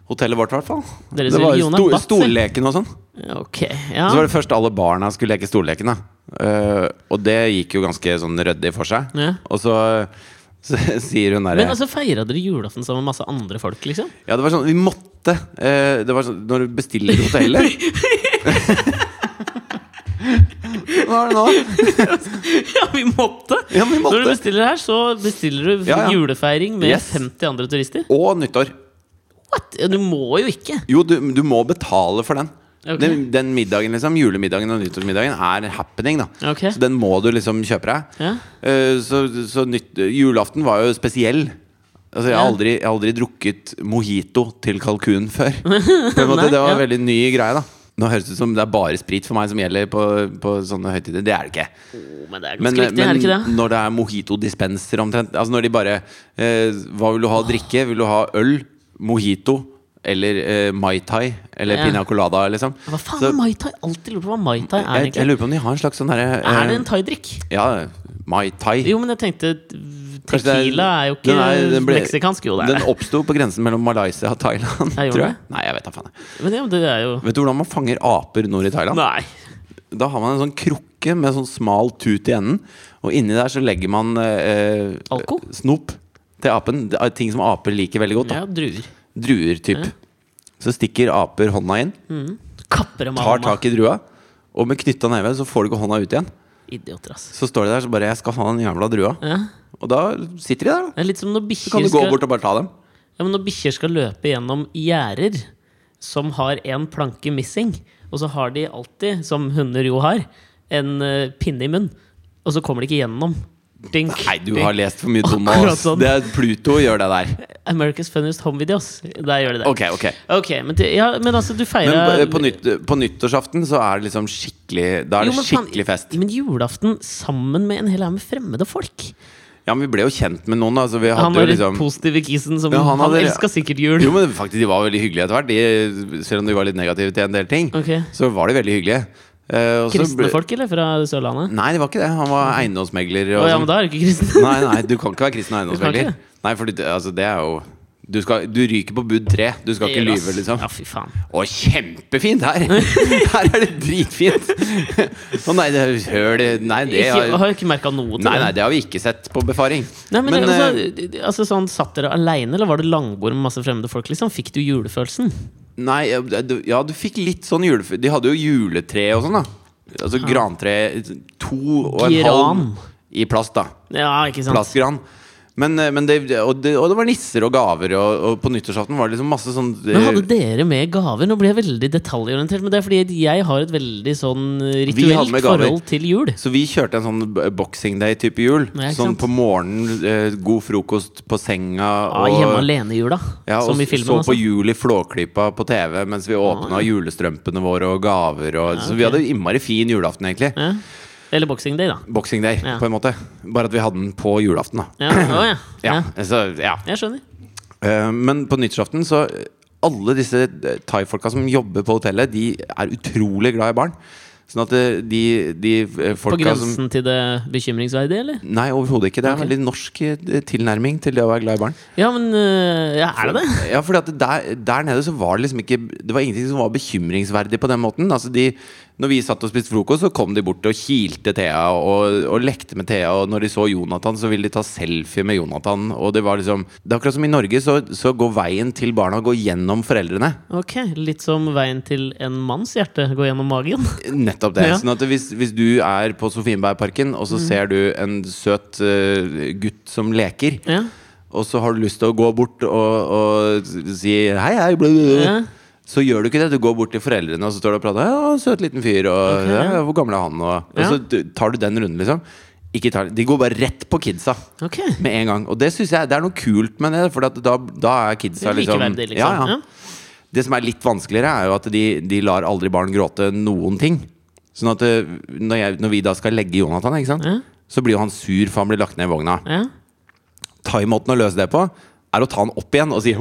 hotellet vårt, i hvert fall. Deres det var sto bass, stolleken og sånn. Ok, ja. Så var det først alle barna skulle leke stolleken. Eh, Og det gikk jo ganske sånn ryddig for seg. Ja. Og så, så *laughs* sier hun der, Men altså feira dere julaften sammen med masse andre folk, liksom? Ja, det var sånn Vi måtte. eh, det var sånn Når du bestiller hotellet *laughs* Hva er det nå? *laughs* Ja, vi måtte! Ja, vi måtte. Når du bestiller her, så bestiller du Ja, ja. julefeiring med Yes. 50 andre turister. Og nyttår. What? Du må jo ikke! Jo, du, du må betale for den. Ok. den. Den middagen, liksom, julemiddagen og nyttårsmiddagen er happening. da okay. Så den må du liksom kjøpe deg. Ja. Uh, så så nytt, julaften var jo spesiell. Altså, jeg, har aldri, jeg har aldri drukket mojito til kalkun før. *laughs* På en måte, Nei, det var ja. veldig ny greie. da Nå høres det ut som det er bare sprit for meg som gjelder på, på sånne høytider. Det er det ikke. Oh, men det er Men, riktig, er det ikke det? når det er mojito-dispenser omtrent Altså når de bare eh, Hva vil du ha å drikke? Vil du ha øl, mojito eller uh, mai tai? Eller Ja. pina colada, liksom? Hva faen Så- er mai tai? Alltid lurer på hva mai tai er. jeg, jeg lurer på om de har en slags sånn derre Er det eh, en thaidrikk? Ja, mai tai. Jo, men jeg tenkte Tequila er- er jo ikke Den den ble- meksikansk. Jo, det er Den oppsto på grensen mellom Malaysia og Thailand, *laughs* jeg tror jeg. det? Nei, jeg vet da faen. Men ja, det er jo Vet du hvordan man fanger aper nord i Thailand? Nei. Da har man en sånn krukke med sånn smal tut i enden, og inni der så legger man uh, Alko? snop til apen. Ting som aper liker veldig godt. Da. Ja, druer. Druer, typ. Så stikker aper hånda inn, Kapper dem av tar hånda. tak i drua, og med knytta neve så får du ikke hånda ut igjen. Idioter, ass. Så står de der så bare 'Jeg skal ha den jævla drua'. Ja. Og da sitter de der, da. Det er litt som når Så kan bikkjer du gå skal, bort og bare ta dem. ja, men når bikkjer skal løpe gjennom gjerder som har en planke missing, og så har de alltid, som hunder jo har, en eh, pinne i munnen, og så kommer de ikke gjennom. Dink, Nei, du dink. har lest for mye dumme sånn. Det er Pluto gjør det der. America's Funniest Home Videos. Der gjør de det. Ok, ok. okay men, det- ja, men altså, du Men feira på, nytt, på nyttårsaften så er det liksom skikkelig Da er Jo, faen, skikkelig fest. Men julaften sammen med en hel haug med fremmede folk. Ja, men vi ble jo kjent med noen, Altså, vi hadde Han var liksom positive kisen som Ja, Han, han elska sikkert jul. Jo, men faktisk, de var veldig hyggelige etter hvert. De, selv om de var litt negative til en del ting, okay. så var de veldig hyggelige. Og Kristne folk, eller? Fra Sørlandet? Nei, det var ikke det. Han var eiendomsmegler. Og oh, ja, sånn. men da er du ikke kristen. *laughs* Nei, nei, du kan ikke være kristen eiendomsmegler. Nei, for altså, det er jo du, skal, du ryker på bud tre. Du skal ikke lyve, liksom. Ja, fy faen. Å, kjempefint her! *laughs* Her er det dritfint! Å nei, det det Nei, det Ikke, har, jeg ikke merka noe til nei, nei, det har vi ikke sett på befaring. Nei, men, Men, altså, eh, altså sånn, Satt dere aleine, eller var det langbord med masse fremmede folk? Liksom? Fikk du julefølelsen? Nei, ja, du, fikk litt sånn julefe... De hadde jo juletre og sånn, da. Altså grantre To og en Gran. halv i plast, da. Ja, ikke sant? Plastgran. Men, eh, men det, og, det, og det var nisser og gaver, og, og på nyttårsaften var det liksom masse sånn eh, Men hadde dere med gaver? Nå ble jeg veldig detaljorientert. Men det er fordi jeg har et veldig sånn rituelt forhold til jul. Så vi kjørte en sånn boxing day-type jul. Ja, sånn sant? på morgenen, eh, god frokost på senga. Ja, hjemme alene-jula, ja, og som i filmen. Og så på jul i Flåklypa på TV mens vi åpna julestrømpene våre og gaver. Og, Så vi hadde innmari fin julaften, egentlig. Ja. Eller Boxing Day, da. Boxing day, Ja. på en måte. Bare at vi hadde den på julaften, da. Ja, *clears throat* ja. Så, ja. Jeg skjønner. Uh, men på nyttårsaften så Alle disse eh, thaifolka som jobber på hotellet, de er utrolig glad i barn. Sånn at eh, de, de eh, På grensen som til det bekymringsverdige, eller? Nei, overhodet ikke. Det er en veldig norsk eh, tilnærming til det å være glad i barn. Ja, men ja, er det det? Ja, fordi at der, der nede så var det liksom ikke Det var ingenting som var bekymringsverdig på den måten. Altså de, når vi satt og spiste frokost, så kom de bort og kilte Thea og, og lekte med Thea. Og når de så Jonathan, så ville de ta selfie med Jonathan. Og det var liksom Det er akkurat som i Norge, så, så går veien til barna går gjennom foreldrene. Ok, Litt som veien til en manns hjerte går gjennom magen. *laughs* Nettopp det. Ja. Sånn at hvis, hvis du er på Sofienbergparken, og så ser du en søt uh, gutt som leker, Ja, og så har du lyst til å gå bort og, og si hei, hei, bla, bla. ja. Så gjør du ikke det. Du går bort til foreldrene og så står du og prater. Ja, søt liten fyr, og okay. ja, ja. hvor gammel er han? Og, og så tar du den runden, liksom. Tar, de går bare rett på kidsa okay. med en gang. Og det syns jeg det er noe kult med det, for da, da er kidsa liksom, liksom. Ja, ja. Det som er litt vanskeligere, er jo at de, de lar aldri barn gråte noen ting. Sånn at eh, når, jeg, når vi da skal legge Jonathan? Ja. så blir jo han sur for han blir lagt ned i vogna. Ja. måten å løse det på er å ta han opp igjen og si?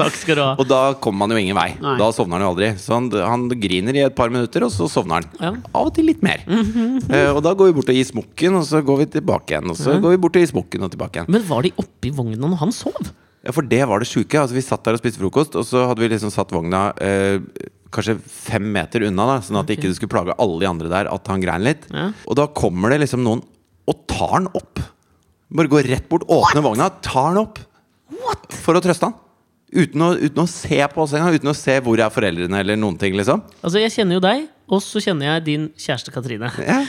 Takk skal du ha. Og da kommer man jo ingen vei. Nei. Da sovner han jo aldri. Så han, han griner i et par minutter, og så sovner han. Ja. Av og til litt mer. Eh, og da går vi bort og gir smokken, og så går vi tilbake igjen. Og så går vi bort og gir smokken og tilbake igjen. Men var de oppi vogna når han sov? Ja, For det var det sjuke. Altså, vi satt der og spiste frokost, og så hadde vi liksom satt vogna uh, kanskje fem meter unna, da, sånn at det ikke skulle plage alle de andre der at han grein litt. Ja. Og da kommer det liksom noen og tar han opp. Bare går rett bort, åpner vogna, tar den opp. For å trøste han. Uten å, uten å se på oss engang. Uten å se hvor er foreldrene eller noen ting, liksom. Altså, Jeg kjenner jo deg, og så kjenner jeg din kjæreste Katrine. Ja. *laughs*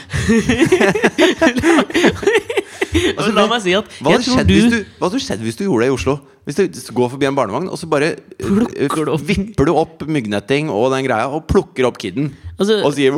Altså, la meg si at Hva hadde skjedd, du hvis du, hva hadde skjedd hvis du gjorde det i Oslo? Hvis du går forbi en barnevogn, og så bare eh, opp- vipper du opp myggnetting og den greia, og plukker opp kiden. Altså- og sier!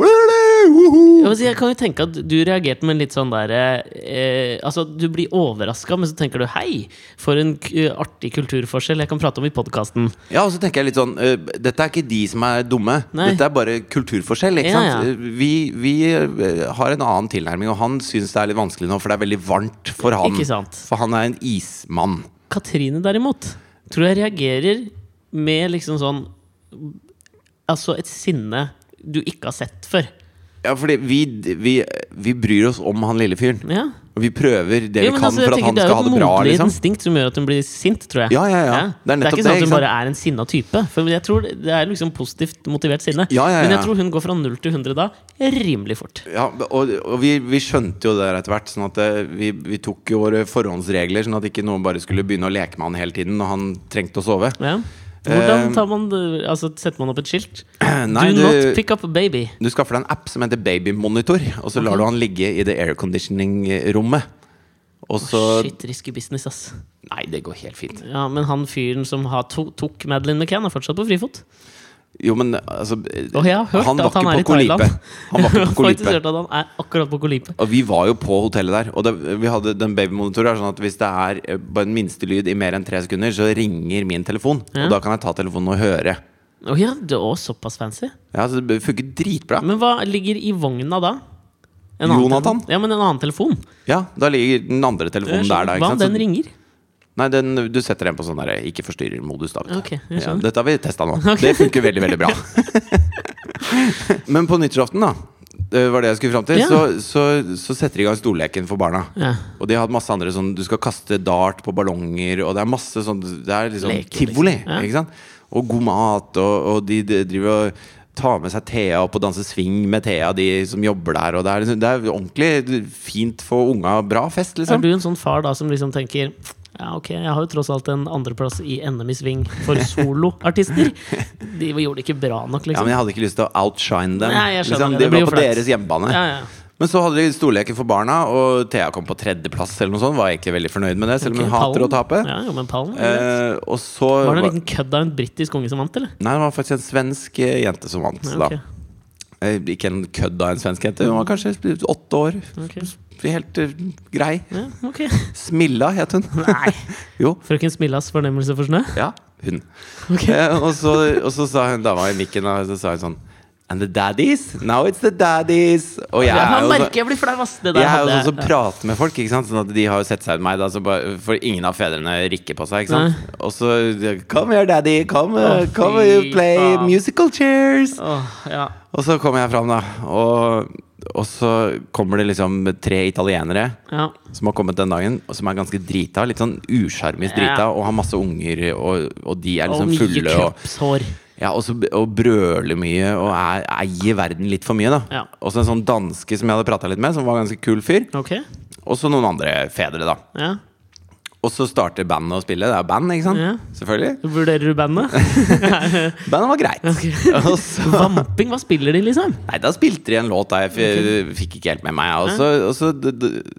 Jeg, si, jeg kan jo tenke at du reagerte med en litt sånn derre eh, Altså, du blir overraska, men så tenker du 'hei, for en artig kulturforskjell jeg kan prate om i podkasten'. Ja, og så tenker jeg litt sånn uh, Dette er ikke de som er dumme. Nei. Dette er bare kulturforskjell. Ikke Ja, sant? ja. Eh, Vi, vi eh, har en annen tilnærming, og han syns det er litt vanskelig nå, for det er veldig varmt for han. Ikke sant. For han er en ismann. Katrine derimot tror jeg reagerer med liksom sånn Altså et sinne du ikke har sett før. Ja, fordi vi, vi, vi bryr oss om han lille fyren. Ja. Og vi prøver det Ja, vi kan altså, for at han er skal ha det bra. det er jo Liksom. instinkt som gjør at hun blir sint, tror jeg. Ja, ja, ja. Det er nettopp ikke sånn at hun bare er en sinna type. For jeg tror Det er liksom positivt motivert sinne. Ja, ja, Men jeg tror hun går fra 0 til 100 da rimelig fort. Ja, og, og vi, vi skjønte jo det der etter hvert. Sånn at eh, vi, vi tok jo våre forhåndsregler, sånn at ikke noen bare skulle begynne å leke med han hele tiden når han trengte å sove. Ja. Hvordan Eh, tar man altså setter man opp et skilt? *clears throat* Nei, Do not du, pick up a baby. du skaffer deg en app som heter Babymonitor, og så lar du han ligge i det airconditioning-rommet. Og så Shit, risky business, ass. Nei, det går helt fint. Ja, Men han fyren som har to, tok Madeleine McCann, er fortsatt på frifot. Jo, men altså Og jeg har hørt Han var at han er i. Thailand. Han var ikke på Kolipe. hørt at han er akkurat på Kolipe. Og vi var jo på hotellet der. Og det, vi hadde den babymonitoren sånn at hvis det er eh, bare en minstelyd i mer enn tre sekunder, så ringer min telefon. Ja. Og da kan jeg ta telefonen og høre. Oh, ja, det også såpass fancy. Ja, så Det funker dritbra. Men hva ligger i vogna da? En Jonathan? Annen, Ja, men en annen telefon. Ja, da ligger den andre telefonen der. Da, Hva om den ringer? Nei, den, du setter den på sånn der ikke forstyrrer-modus. da vet du. Ok, jeg ja. Dette har vi testa nå. *laughs* Okay. Det funker veldig, veldig bra. *laughs* Men på nyttårsaften, da, det var det jeg skulle fram til, Ja. så, så, så setter de i gang stolleken for barna. Ja. Og de har hatt masse andre sånn Du skal kaste dart på ballonger, og det er masse sånn Det er liksom Leker, tivoli. liksom. Ikke sant? Og god mat, og, og de, de driver og tar med seg Thea opp og danser swing med Thea, de som jobber der. Og det er, liksom, det er ordentlig fint for unga. Bra fest, liksom. Er du en sånn far da som liksom tenker ja, ok, jeg har jo tross alt en andreplass i NM i sving for soloartister. *laughs* De gjorde det ikke bra nok, Ja, liksom. men jeg hadde ikke lyst til å outshine dem. Nei, jeg liksom, det. Det det var på flaut. deres hjemmebane. Ja, ja. Men så hadde de storleken for barna, og Thea kom på tredjeplass. eller noe sånt Var jeg ikke veldig fornøyd med det, selv om okay, hun hater å tape. Ja, jo, men pallen. Eh, og så Var det en liten kødd av en britisk unge som vant, eller? Nei, det var faktisk en svensk eh, jente som vant. Ja, da. Eh, Ikke en kødd av en svensk jente. Hun var kanskje åtte år. Ok. Helt eh, grei. Ja, okay. Smilla het hun. Nei. *laughs* Jo. Frøken Smillas fornemmelse for snø? Ja, hun. Okay. Eh, og, så, og så sa hun dama i mikken og så sa hun sånn And the daddies? Now it's the daddies! Og jeg Jeg, er merker jeg blir flau, ass. Det jeg er jo sånn som prater med folk? Sånn at de har jo sett seg ut meg da, så bare, For ingen av fedrene rikker på seg? Og så Come here, daddy! Come, oh, come you play musical chairs! Oh, ja. Og så kommer jeg fram, da. Og, og så kommer det liksom tre italienere ja. som har kommet den dagen, og som er ganske drita. Litt sånn usjarmisk drita, og har masse unger, og, og de er Og liksom mye fulle. Og, kroppshår. ja, og, så, og brøler mye, og er, eier verden litt for mye, da. Ja. Og så en sånn danske som jeg hadde prata litt med, som var ganske kul fyr. Ok. Og så noen andre fedre, da. Ja. Og så starter bandet å spille. Det er band, ikke sant? Ja. Selvfølgelig. Vurderer du bandet? *laughs* Bandet var greit. *laughs* Og så Vamping, hva spiller de, liksom? Nei, da spilte de en låt der jeg f fikk ikke helt med meg. Og så, og så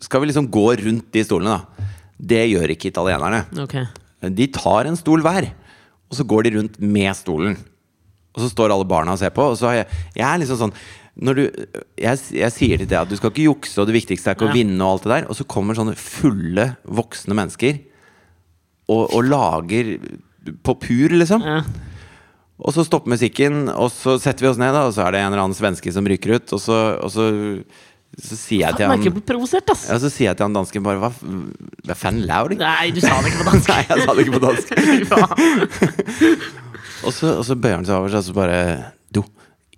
skal vi liksom gå rundt de stolene, da. Det gjør ikke italienerne. Okay. De tar en stol hver, og så går de rundt med stolen. Og så står alle barna og ser på, og så har jeg Jeg er liksom sånn du, jeg, jeg sier til deg at du skal ikke jukse, og det viktigste er ikke å vinne, og alt det der, og så kommer sånne fulle, voksne mennesker og, og lager på pur, liksom. Ja. Og så stopper musikken, og så setter vi oss ned, da, og så er det en eller annen svenske som ryker ut, og så, og så, så sier jeg til han ja, så sier jeg til han dansken bare Hva, hva faen laur? Nei, du sa det ikke på dansk. *laughs* Nei, jeg sa det ikke på dansk. *laughs* *laughs* Og så, og så bøyer han seg over seg og så bare Du,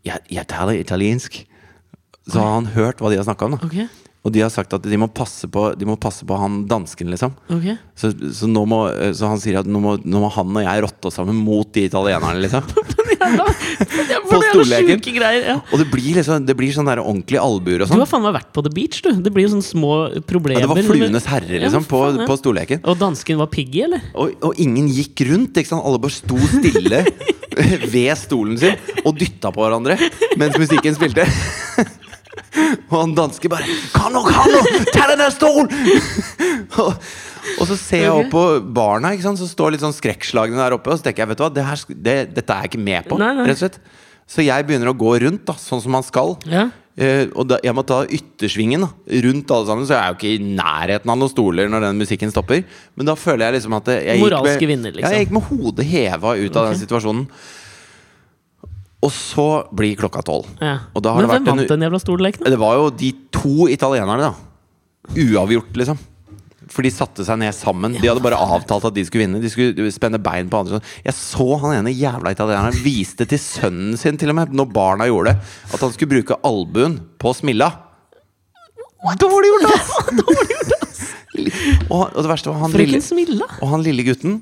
jeg, jeg taler italiensk. Så har han hørt hva de har snakka om. da okay. Og de har sagt at de må passe på, de må passe på han dansken, liksom. Okay. Så, så, må, så han sier at nå må, nå må han og jeg rotte oss sammen mot de italienerne, liksom. *laughs* På stolleken. Greier. Ja. Og det blir liksom Det blir sånn der ordentlige albuer og sånn. Du sånn. har faen meg vært på The Beach, du. Det blir jo sånne små problemer. Ja, det var Fluenes herre, liksom, på, faen, ja. på stolleken. Og dansken var piggy, eller? Og, og ingen gikk rundt. Ikke sant? Alle bare sto stille *laughs* ved stolen sin og dytta på hverandre mens musikken spilte. *laughs* Og han danske bare 'Kan nok, kan nok! Ta den der stolen! *laughs* og, og så ser jeg opp på barna, ikke sant? så står litt sånn skrekkslagne der oppe. Og så tenker jeg, vet du hva, det her, det, dette er jeg ikke med på. Nei, nei. Rett og slett Så jeg begynner å gå rundt, da sånn som man skal. Ja. Eh, og da, jeg må ta yttersvingen da, rundt alle sammen, så jeg er jo ikke i nærheten av noen stoler når den musikken stopper. Men da føler jeg liksom at jeg gikk Moralske med, vinner, liksom. Ja, jeg gikk med hodet heva ut av den situasjonen. Og så blir klokka tolv. ja. Og da har Men det hvem vært en- vant den jævla stolleken? Det var jo de to italienerne, da. Uavgjort, liksom. For de satte seg ned sammen. De hadde bare avtalt at de skulle vinne. De skulle spenne bein på andre. sånn. Jeg så han ene jævla italieneren viste til sønnen sin, til og med, når barna gjorde det, at han skulle bruke albuen på smilla. Dårlig gjort, ass! *laughs* og, og det verste var han lille, Frøken Smilla. og han lille gutten.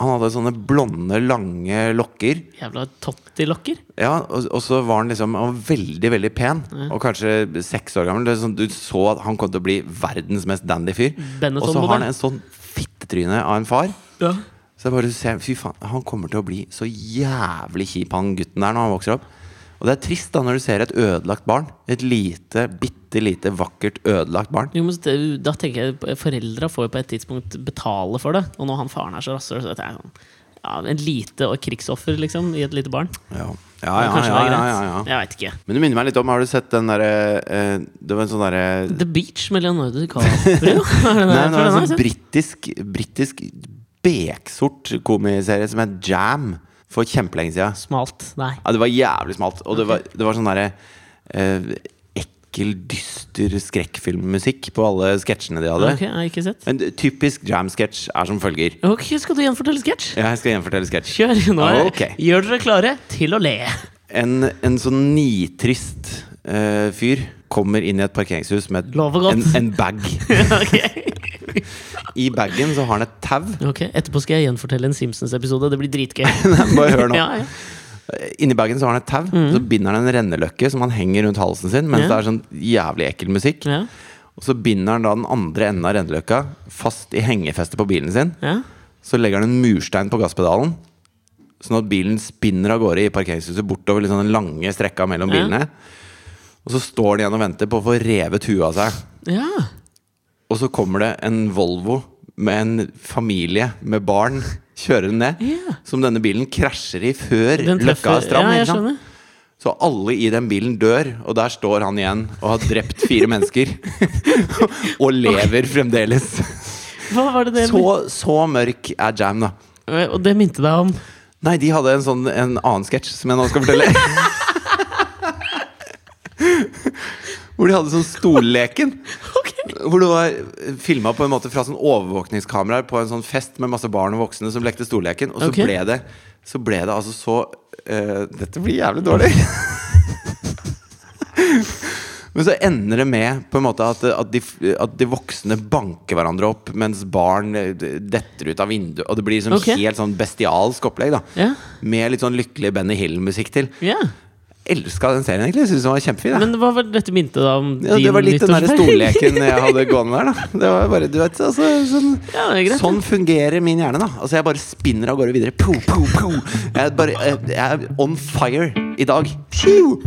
Han hadde sånne blonde, lange lokker. Jævla tottilokker. Ja, og, og så var han liksom Han var veldig, veldig pen. Og kanskje seks år gammel. Sånn, du så at han kom til å bli verdens mest dandy fyr. Og så har han en sånn fittetryne av en far. Ja. Så jeg bare ser, fy faen, Han kommer til å bli så jævlig kjip, han gutten der, når han vokser opp. Og det er trist da når du ser et ødelagt barn. Et lite, bitte lite, vakkert ødelagt barn. Jo, men da tenker jeg Foreldra får jo på et tidspunkt betale for det. Og når han faren er så rasshøl, så tenker jeg sånn ja, En lite og krigsoffer, liksom, i et lite barn. Ja, ja, ja. ja, ja, ja, ja. Jeg veit ikke. Men du minner meg litt om Har du sett den derre eh, Det var en sånn derre The Beach med Leonardo DiCaprio? *laughs* *laughs* Nei, det var en sånn britisk Britisk beksort komiserie som het Jam for kjempelenge siden. Smalt. Nei. Ja, det var jævlig smalt. Og det var, det var sånn derre eh, ekkel, dyster skrekkfilmmusikk på alle sketsjene de hadde. Ok, jeg har ikke sett. En typisk Jam-sketsj er som følger. Ok, Skal du gjenfortelle sketsj? Ja, Jeg skal gjenfortelle sketsj. Kjør! Nå er, Ok. Gjør dere klare til å le. En, en sånn nitrist eh, fyr kommer inn i et parkeringshus med en, en bag. *laughs* I bagen så har han et tau. Okay, Etterpå skal jeg gjenfortelle en Simpsons-episode. Det blir dritgøy. *laughs* Bare hør nå. Ja, ja. Inni bagen så har han et tau. Så binder han en renneløkke som han henger rundt halsen sin mens Ja. det er sånn jævlig ekkel musikk. Ja. Og så binder han da den andre enden av renneløkka fast i hengefestet på bilen sin. Ja. Så legger han en murstein på gasspedalen, sånn at bilen spinner av gårde i parkeringshuset bortover liksom den lange strekka mellom Ja. bilene. Og så står han igjen og venter på å få revet huet av seg. ja. Og så kommer det en Volvo med en familie med barn kjørende ned. Ja. Som denne bilen krasjer i før løkka er stram. Ja. Så alle i den bilen dør, og der står han igjen og har drept fire mennesker. *laughs* og lever fremdeles. Hva var det det Så, så mørk er Jam, da. Og det minte deg om Nei, de hadde en sånn en annen sketsj som jeg nå skal fortelle. *laughs* *laughs* Hvor de hadde sånn stolleken. *laughs* Hvor det var filma på en måte fra sånn overvåkningskameraer på en sånn fest med masse barn og voksne som lekte stolleken. Og så okay. ble det Så ble det altså så uh, Dette blir jævlig dårlig. *laughs* Men så ender det med på en måte at, at, de, at de voksne banker hverandre opp, mens barn eh, detter ut av vinduet. Og det blir sånn okay. helt sånn bestialsk opplegg. da yeah. Med litt sånn lykkelig Benny Hill-musikk til. ja. Elska den serien, egentlig. Syns den var kjempefin. jeg. Men hva var dette minte da om Ja, det var litt den der stolleken jeg hadde *laughs* gående der, da. Det var bare, du vet, altså, sånn, Ja, det greit, sånn fungerer min hjerne, da. Altså, jeg bare spinner av gårde videre. Po, po, po. Jeg, bare, jeg, jeg er on fire i dag. Pju,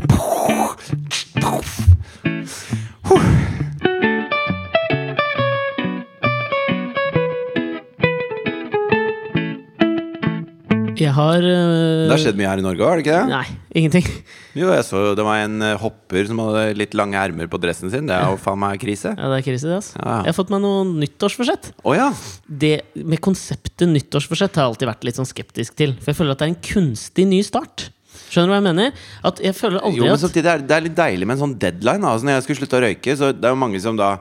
Jeg har øh, Det har skjedd mye her i Norge har det ikke det? Nei, ingenting. *laughs* Jo, jeg så det var en eh, hopper som hadde litt lange ermer på dressen sin. Det er jo faen meg krise. Ja, det er krise, det. Altså. Ja. Jeg har fått meg noe nyttårsforsett. Oh, ja. Det med konseptet nyttårsforsett har jeg alltid vært litt sånn skeptisk til. For jeg føler at det er en kunstig ny start. Skjønner du hva jeg mener? At jeg føler aldri Jo, men samtidig er det, det er litt deilig med en sånn deadline. Altså, når jeg skulle slutte å røyke, så det er jo mange som da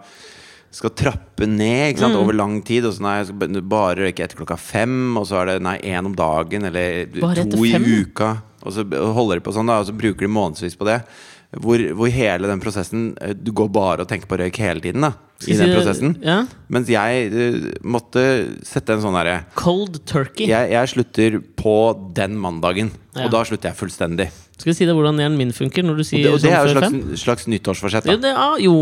skal trappe ned Mm. over lang tid. Og så nei, jeg skal bare røyke etter klokka fem, og så er det nei, én om dagen, eller Bare to i fem? uka. Og så holder de på sånn, da, og så bruker de månedsvis på det. Hvor, hvor hele den prosessen eh, Du går bare og tenker på røyk hele tiden, da. I den prosessen. Ja. Mens jeg eh, måtte sette en sånn derre Cold turkey. jeg, jeg slutter på den mandagen, Ja. og da slutter jeg fullstendig. Skal vi si deg hvordan hjernen min funker når du Og sier det, og det sånn er jo et slags, slags nyttårsforsett. Jo, Da. det, ah, jo.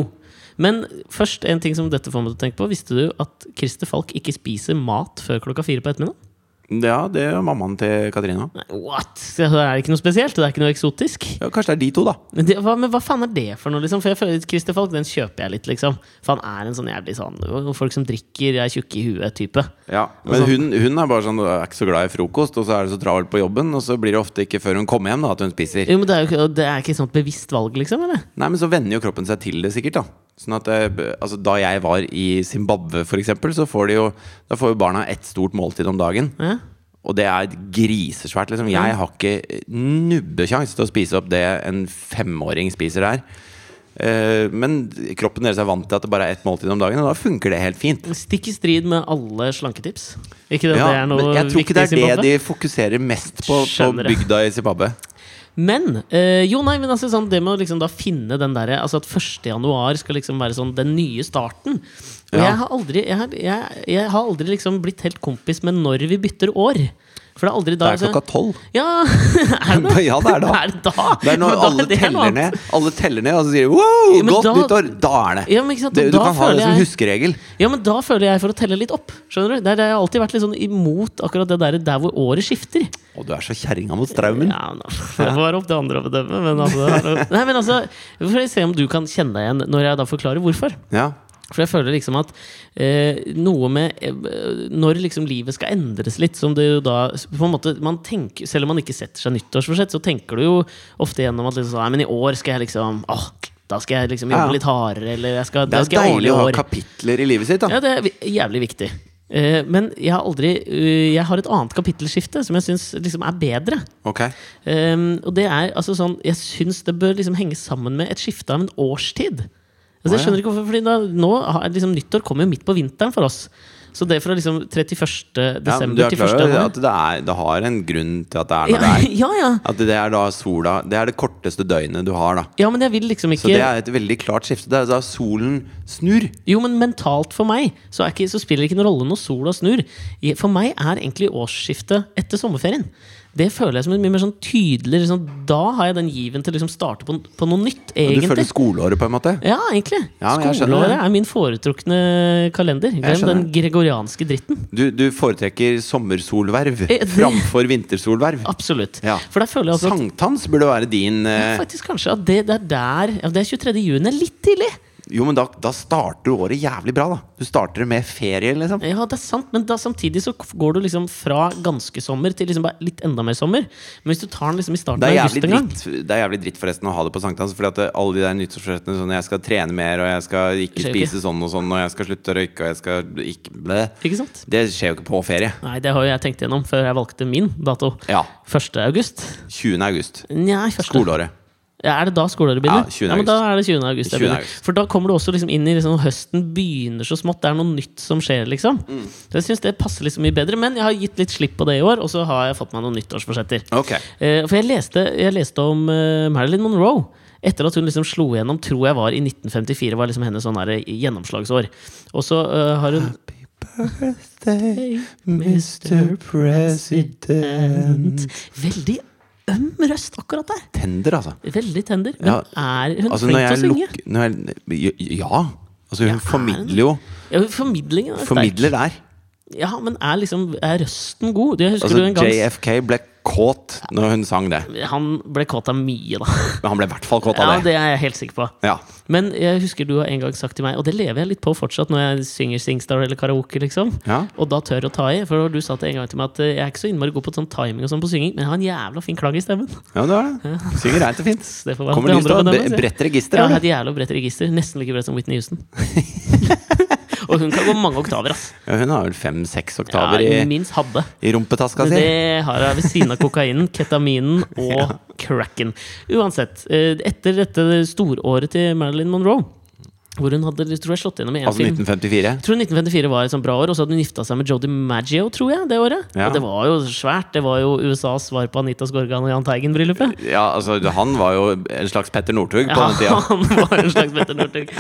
Men først en ting som dette får meg til å tenke på. Visste du at Christer Falk ikke spiser mat før klokka fire på ettermiddagen? Ja, det er mammaen til Katrina. What? Det er ikke noe spesielt? Det er ikke noe eksotisk? Ja, kanskje det er de to, da. Men, det, hva, men hva faen er det for noe, liksom? For jeg føler Christer Falk, den kjøper jeg litt, liksom. For han er en sånn jævlig sånn Folk som drikker, er tjukke i huet-type. Ja, Men hun, hun er bare sånn er ikke så glad i frokost, og så er det så travelt på jobben, og så blir det ofte ikke før hun kommer hjem da at hun spiser. Jo, men det er jo det er ikke et sånt bevisst valg, liksom? eller? Nei, men så venner jo kroppen seg til det, sikkert. Da Sånn at eh, altså, Da jeg var i Zimbabwe, f.eks., så får de jo Da får jo barna ett stort måltid om dagen. Ja? Og det er grisesvært, liksom. Jeg har ikke nubbekjangs til å spise opp det en femåring spiser der. Eh, men kroppen deres er vant til at det bare er ett måltid om dagen, og da funker det helt fint. Stikk i strid med alle slanketips. Ikke det, Ja, det er noe men jeg tror ikke det er det de fokuserer mest på på Skjønner på bygda i Zimbabwe. Men øh, jo, nei, men altså sånn, det med å liksom da finne den derre Altså at 1. januar skal liksom være sånn den nye starten. Og Ja. jeg har aldri jeg, har- jeg, jeg har aldri liksom blitt helt kompis med når vi bytter år. For det er aldri da Det er klokka tolv. Ja, *laughs* er det *laughs* det? Ja, det er da. Er det da? Det er når da- alle er det teller ned, Alle teller ned, og så sier de wow, Ja, godt da- nyttår! Da er det. Ja, men ikke sant? det du kan ha det som jeg- huskeregel. Ja, men da føler jeg for å telle litt opp. Skjønner du? Der, der har jeg alltid vært litt sånn imot akkurat det der, der hvor året skifter. Å, du er så kjerringa mot straumen. Ja, nå, det får være opp til andre å bedømme. Men altså, *laughs* nei, men altså Får jeg se om du kan kjenne deg igjen når jeg da forklarer hvorfor. Ja. For jeg føler liksom at eh, noe med eh, Når liksom livet skal endres litt, som det jo da på en måte, man tenker, Selv om man ikke setter seg nyttårsforsett, så tenker du jo ofte gjennom at liksom, Nei, men i år skal jeg liksom Åh, da skal jeg liksom jobbe Ja. litt hardere, eller jeg skal, Det da er skal jo jeg deilig å ha kapitler i livet sitt. da Ja, det er jævlig viktig. Uh, men jeg har aldri uh, Jeg har et annet kapittelskifte som jeg syns liksom er bedre. Okay. Um, og det er altså sånn Jeg syns det bør liksom henge sammen med et skifte av en årstid. Altså, jeg skjønner ikke hvorfor Fordi da, nå liksom, Nyttår kommer jo midt på vinteren for oss. Så det fra liksom 31. ja, men desember er til 1. klar over januar at det, er, det har en grunn til at det er når ja, det er? *laughs* ja, ja. At det er da sola Det er det korteste døgnet du har, da. ja, men jeg vil liksom Så det er et veldig klart skifte. Det er da solen snur. Jo, men mentalt for meg så, er ikke, så spiller det ikke noen rolle når sola snur. For meg er egentlig årsskiftet etter sommerferien. Det føler jeg som en mye mer sånn tydelig liksom, Da har jeg den given til å liksom starte på, på noe nytt, Og du føler skoleåret, på en måte. Ja, egentlig. Ja, Skoleåret er min foretrukne kalender. Glem den gregorianske dritten. Du, du foretrekker sommersolverv Eh, det- framfor vintersolverv. Absolutt. Ja. For der føler jeg at Sankthans burde være din eh, Faktisk kanskje at det, det er der ja, Det er 23. juni. Litt tidlig. Jo, men da, da starter du året jævlig bra, da. Du starter med ferie, liksom. Ja, det er sant, men da samtidig så går du liksom fra ganske sommer til liksom litt enda mer sommer. Men hvis du tar den liksom i starten av august en gang dritt, det er jævlig dritt forresten å ha det på sankthans. Fordi at alle de der nyttårsforsettene sånn Jeg skal trene mer, og jeg skal ikke Skjer jo ikke. spise sånn og sånn, og jeg skal slutte å røyke, og jeg skal ikke ble. Ikke sant? Det skjer jo ikke på ferie. Nei, det har jo jeg tenkt gjennom før jeg valgte min dato. Ja. 1. august. 20. august. Nei. Skoleåret. Ja, er det da skoleåret begynner? Ja, 20. Ja, men da er det 20. august. det 20. begynner. august. For da kommer du også liksom inn i liksom, høsten begynner så smått. Det er noe nytt som skjer, liksom. Mm. Så jeg syns det passer liksom mye bedre. Men jeg har gitt litt slipp på det i år, og så har jeg fått meg noen nyttårsforsetter. Ok. Eh, for jeg leste, jeg leste om uh, Marilyn Monroe. Etter at hun liksom slo igjennom, tror jeg var i 1954, var liksom hennes sånn her gjennomslagsår. Og så uh, har hun Happy Birthday, Mr. President. Veldig øm røst akkurat der. Tender, altså. Veldig tender. Men Ja, er hun altså flink til å synge? jeg, ja. Altså, hun Ja, er formidler jo Ja, formidlingen er sterk. Formidler der. Ja, men er liksom Er røsten god? Altså, du en gang JFK ble kåt når hun sang det. Han ble kåt av mye, da. Men han ble i hvert fall kåt av det. Ja, det er jeg helt sikker på. Ja. Men jeg husker du har en gang sagt til meg, og det lever jeg litt på fortsatt når jeg synger Singstar eller karaoke, liksom. Ja. Og da tør å ta i. For du sa til en gang til meg at eh, jeg er ikke så innmari god på sånn timing og sånn på synging, men jeg har en jævla fin klang i stemmen. ja, det har det. Synger reint og fint. *laughs* Det får være Kommer lyst til å ha ja. bredt register. Jeg har har et jævla bredt register. Nesten like bredt som Whitney Houston. *laughs* og hun kan gå mange oktaver, ass. Ja, hun har vel fem-seks oktaver i, minst hadde. i rumpetaska si. Det har jeg ved siden av kokainen, ketaminen *laughs* og cracken. Uansett, eh, etter dette storåret til Marilyn Monroe, hvor hun hadde tror jeg, slått gjennom i en Altså film 1954. jeg tror 1954 var et sånt bra år, og så hadde hun gifta seg med Jodi Maggio, tror jeg, det året. Ja. Og det var jo svært. Det var jo USAs svar på Anita Skorgan og Jahn Teigen-bryllupet. Ja, altså, han var jo en slags Petter Northug på Ja, den tida. *laughs* han var en slags Petter Northug.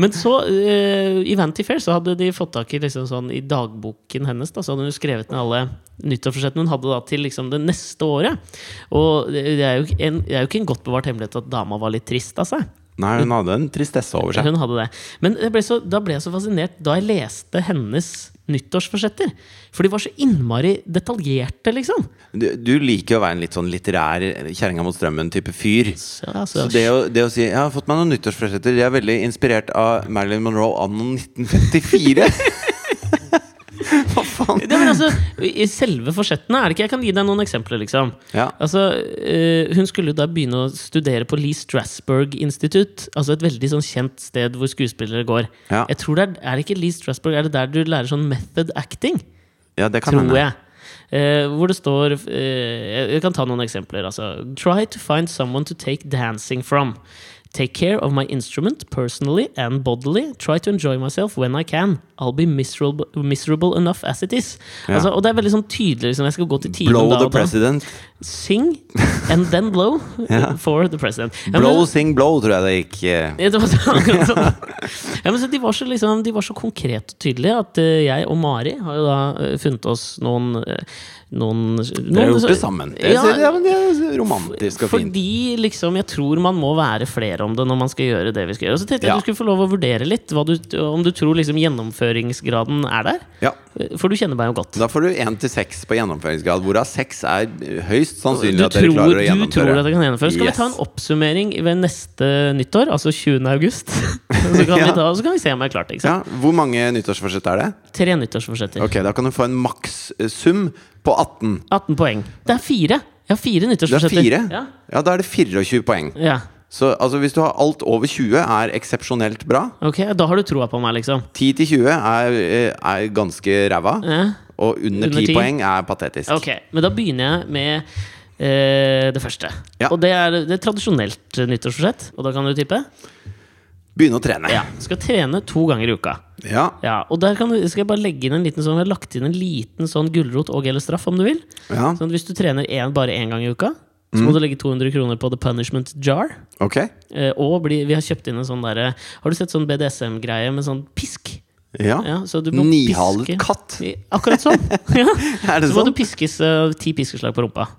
Men så, uh, i Vanty Fair, så hadde de fått tak i liksom sånn I dagboken hennes da, så hadde hun skrevet ned alle nyttårsforsettene hun hadde da til liksom det neste året. Og det er jo, en, det er jo ikke en godt bevart hemmelighet at dama var litt trist av seg. Nei, hun hadde en tristesse over seg. Hun hadde det. Men jeg ble så, da ble jeg så fascinert da jeg leste hennes nyttårsforsetter. For de var så innmari detaljerte, liksom. Du, du liker å være en litt sånn litterær kjerringa mot strømmen-type fyr. Så, altså, Så det å, det å si 'Jeg har fått meg noen nyttårsforsetter', de er veldig inspirert av Marilyn Monroe anno 1954. *laughs* Faen? Ja, men altså, I selve forsettene er det ikke Jeg kan gi deg noen eksempler. liksom Ja. Altså, uh, Hun skulle da begynne å studere på Lee Strasberg Institute. Altså Et veldig sånn kjent sted hvor skuespillere går. Ja. Jeg tror det Er er det ikke Lee Strasberg Er det der du lærer sånn method acting? ja, det kan Tror hende. jeg. Eh, hvor det står uh, Jeg kan ta noen eksempler. Altså. Try to find someone to take dancing from. Take care of my instrument personally and bodily. Try to enjoy myself when I can. I'll be miserable, miserable enough as it is. Ja. Altså, og det er veldig sånn tydelig liksom, Jeg skal gå til timen Blow da the president. da. Sing and then blow *laughs* Ja. for the president. Men- Blow, sing, blow, tror jeg det gikk. eh. ja, det var sånn. ja, men så de, var så, liksom, de var så konkrete og tydelige at uh, jeg og Mari har jo da uh, funnet oss noen uh, noen, Dere har noen gjort det sammen. Det, Ja, er- ja, men romantisk og fint. fordi liksom, jeg tror man må være flere om det når man skal gjøre det vi skal gjøre. Og så tenkte jeg Ja. du skulle få lov å vurdere litt du, om du tror liksom, gjennomføringsgraden er der. Ja. For du kjenner meg jo godt. Da får du én til seks på gjennomføringsgrad, hvorav seks er høyst sannsynlig at dere klarer å gjennomføre. du tror at det kan gjennomføres. Skal Yes. vi ta en oppsummering ved neste nyttår, altså 20. august? *laughs* så, kan Ja. vi ta, så kan vi se om jeg har klart det. Ja, Hvor mange nyttårsforsett er det? Tre nyttårsforsetter. Ok, Da kan du få en makssum på 18. 18 poeng. Det er fire! Jeg har fire er nyttårsforsetter. Ja. Ja, Da er det 24 poeng. ja. Så altså, hvis du har alt over 20, er eksepsjonelt bra. Ok, da har du troa på meg, liksom. 10 til 20 er, eh, er ganske ræva. Ja. Og under Under 10 10? poeng er patetisk. Ok, men da begynner jeg med eh, det første. Ja. Og det er, det er tradisjonelt eh, nyttårsforsett. Og da kan du tippe? Begynne å trene. Ja. Skal trene to ganger i uka. Ja. Ja, og der kan du, skal jeg bare legge inn en liten sånn Jeg har lagt inn en liten sånn gulrot og eller straff, om du vil. ja. Sånn at Hvis du trener en, bare én gang i uka, så må du legge 200 kroner på the punishment jar. Ok. Eh, og bli, vi har kjøpt inn en sånn derre Har du sett sånn BDSM-greie med sånn pisk? Ja. Ja, så du må Nihalet katt. Akkurat sånn! *laughs* ja. Så må sånn? du piskes uh, ti piskeslag på rumpa.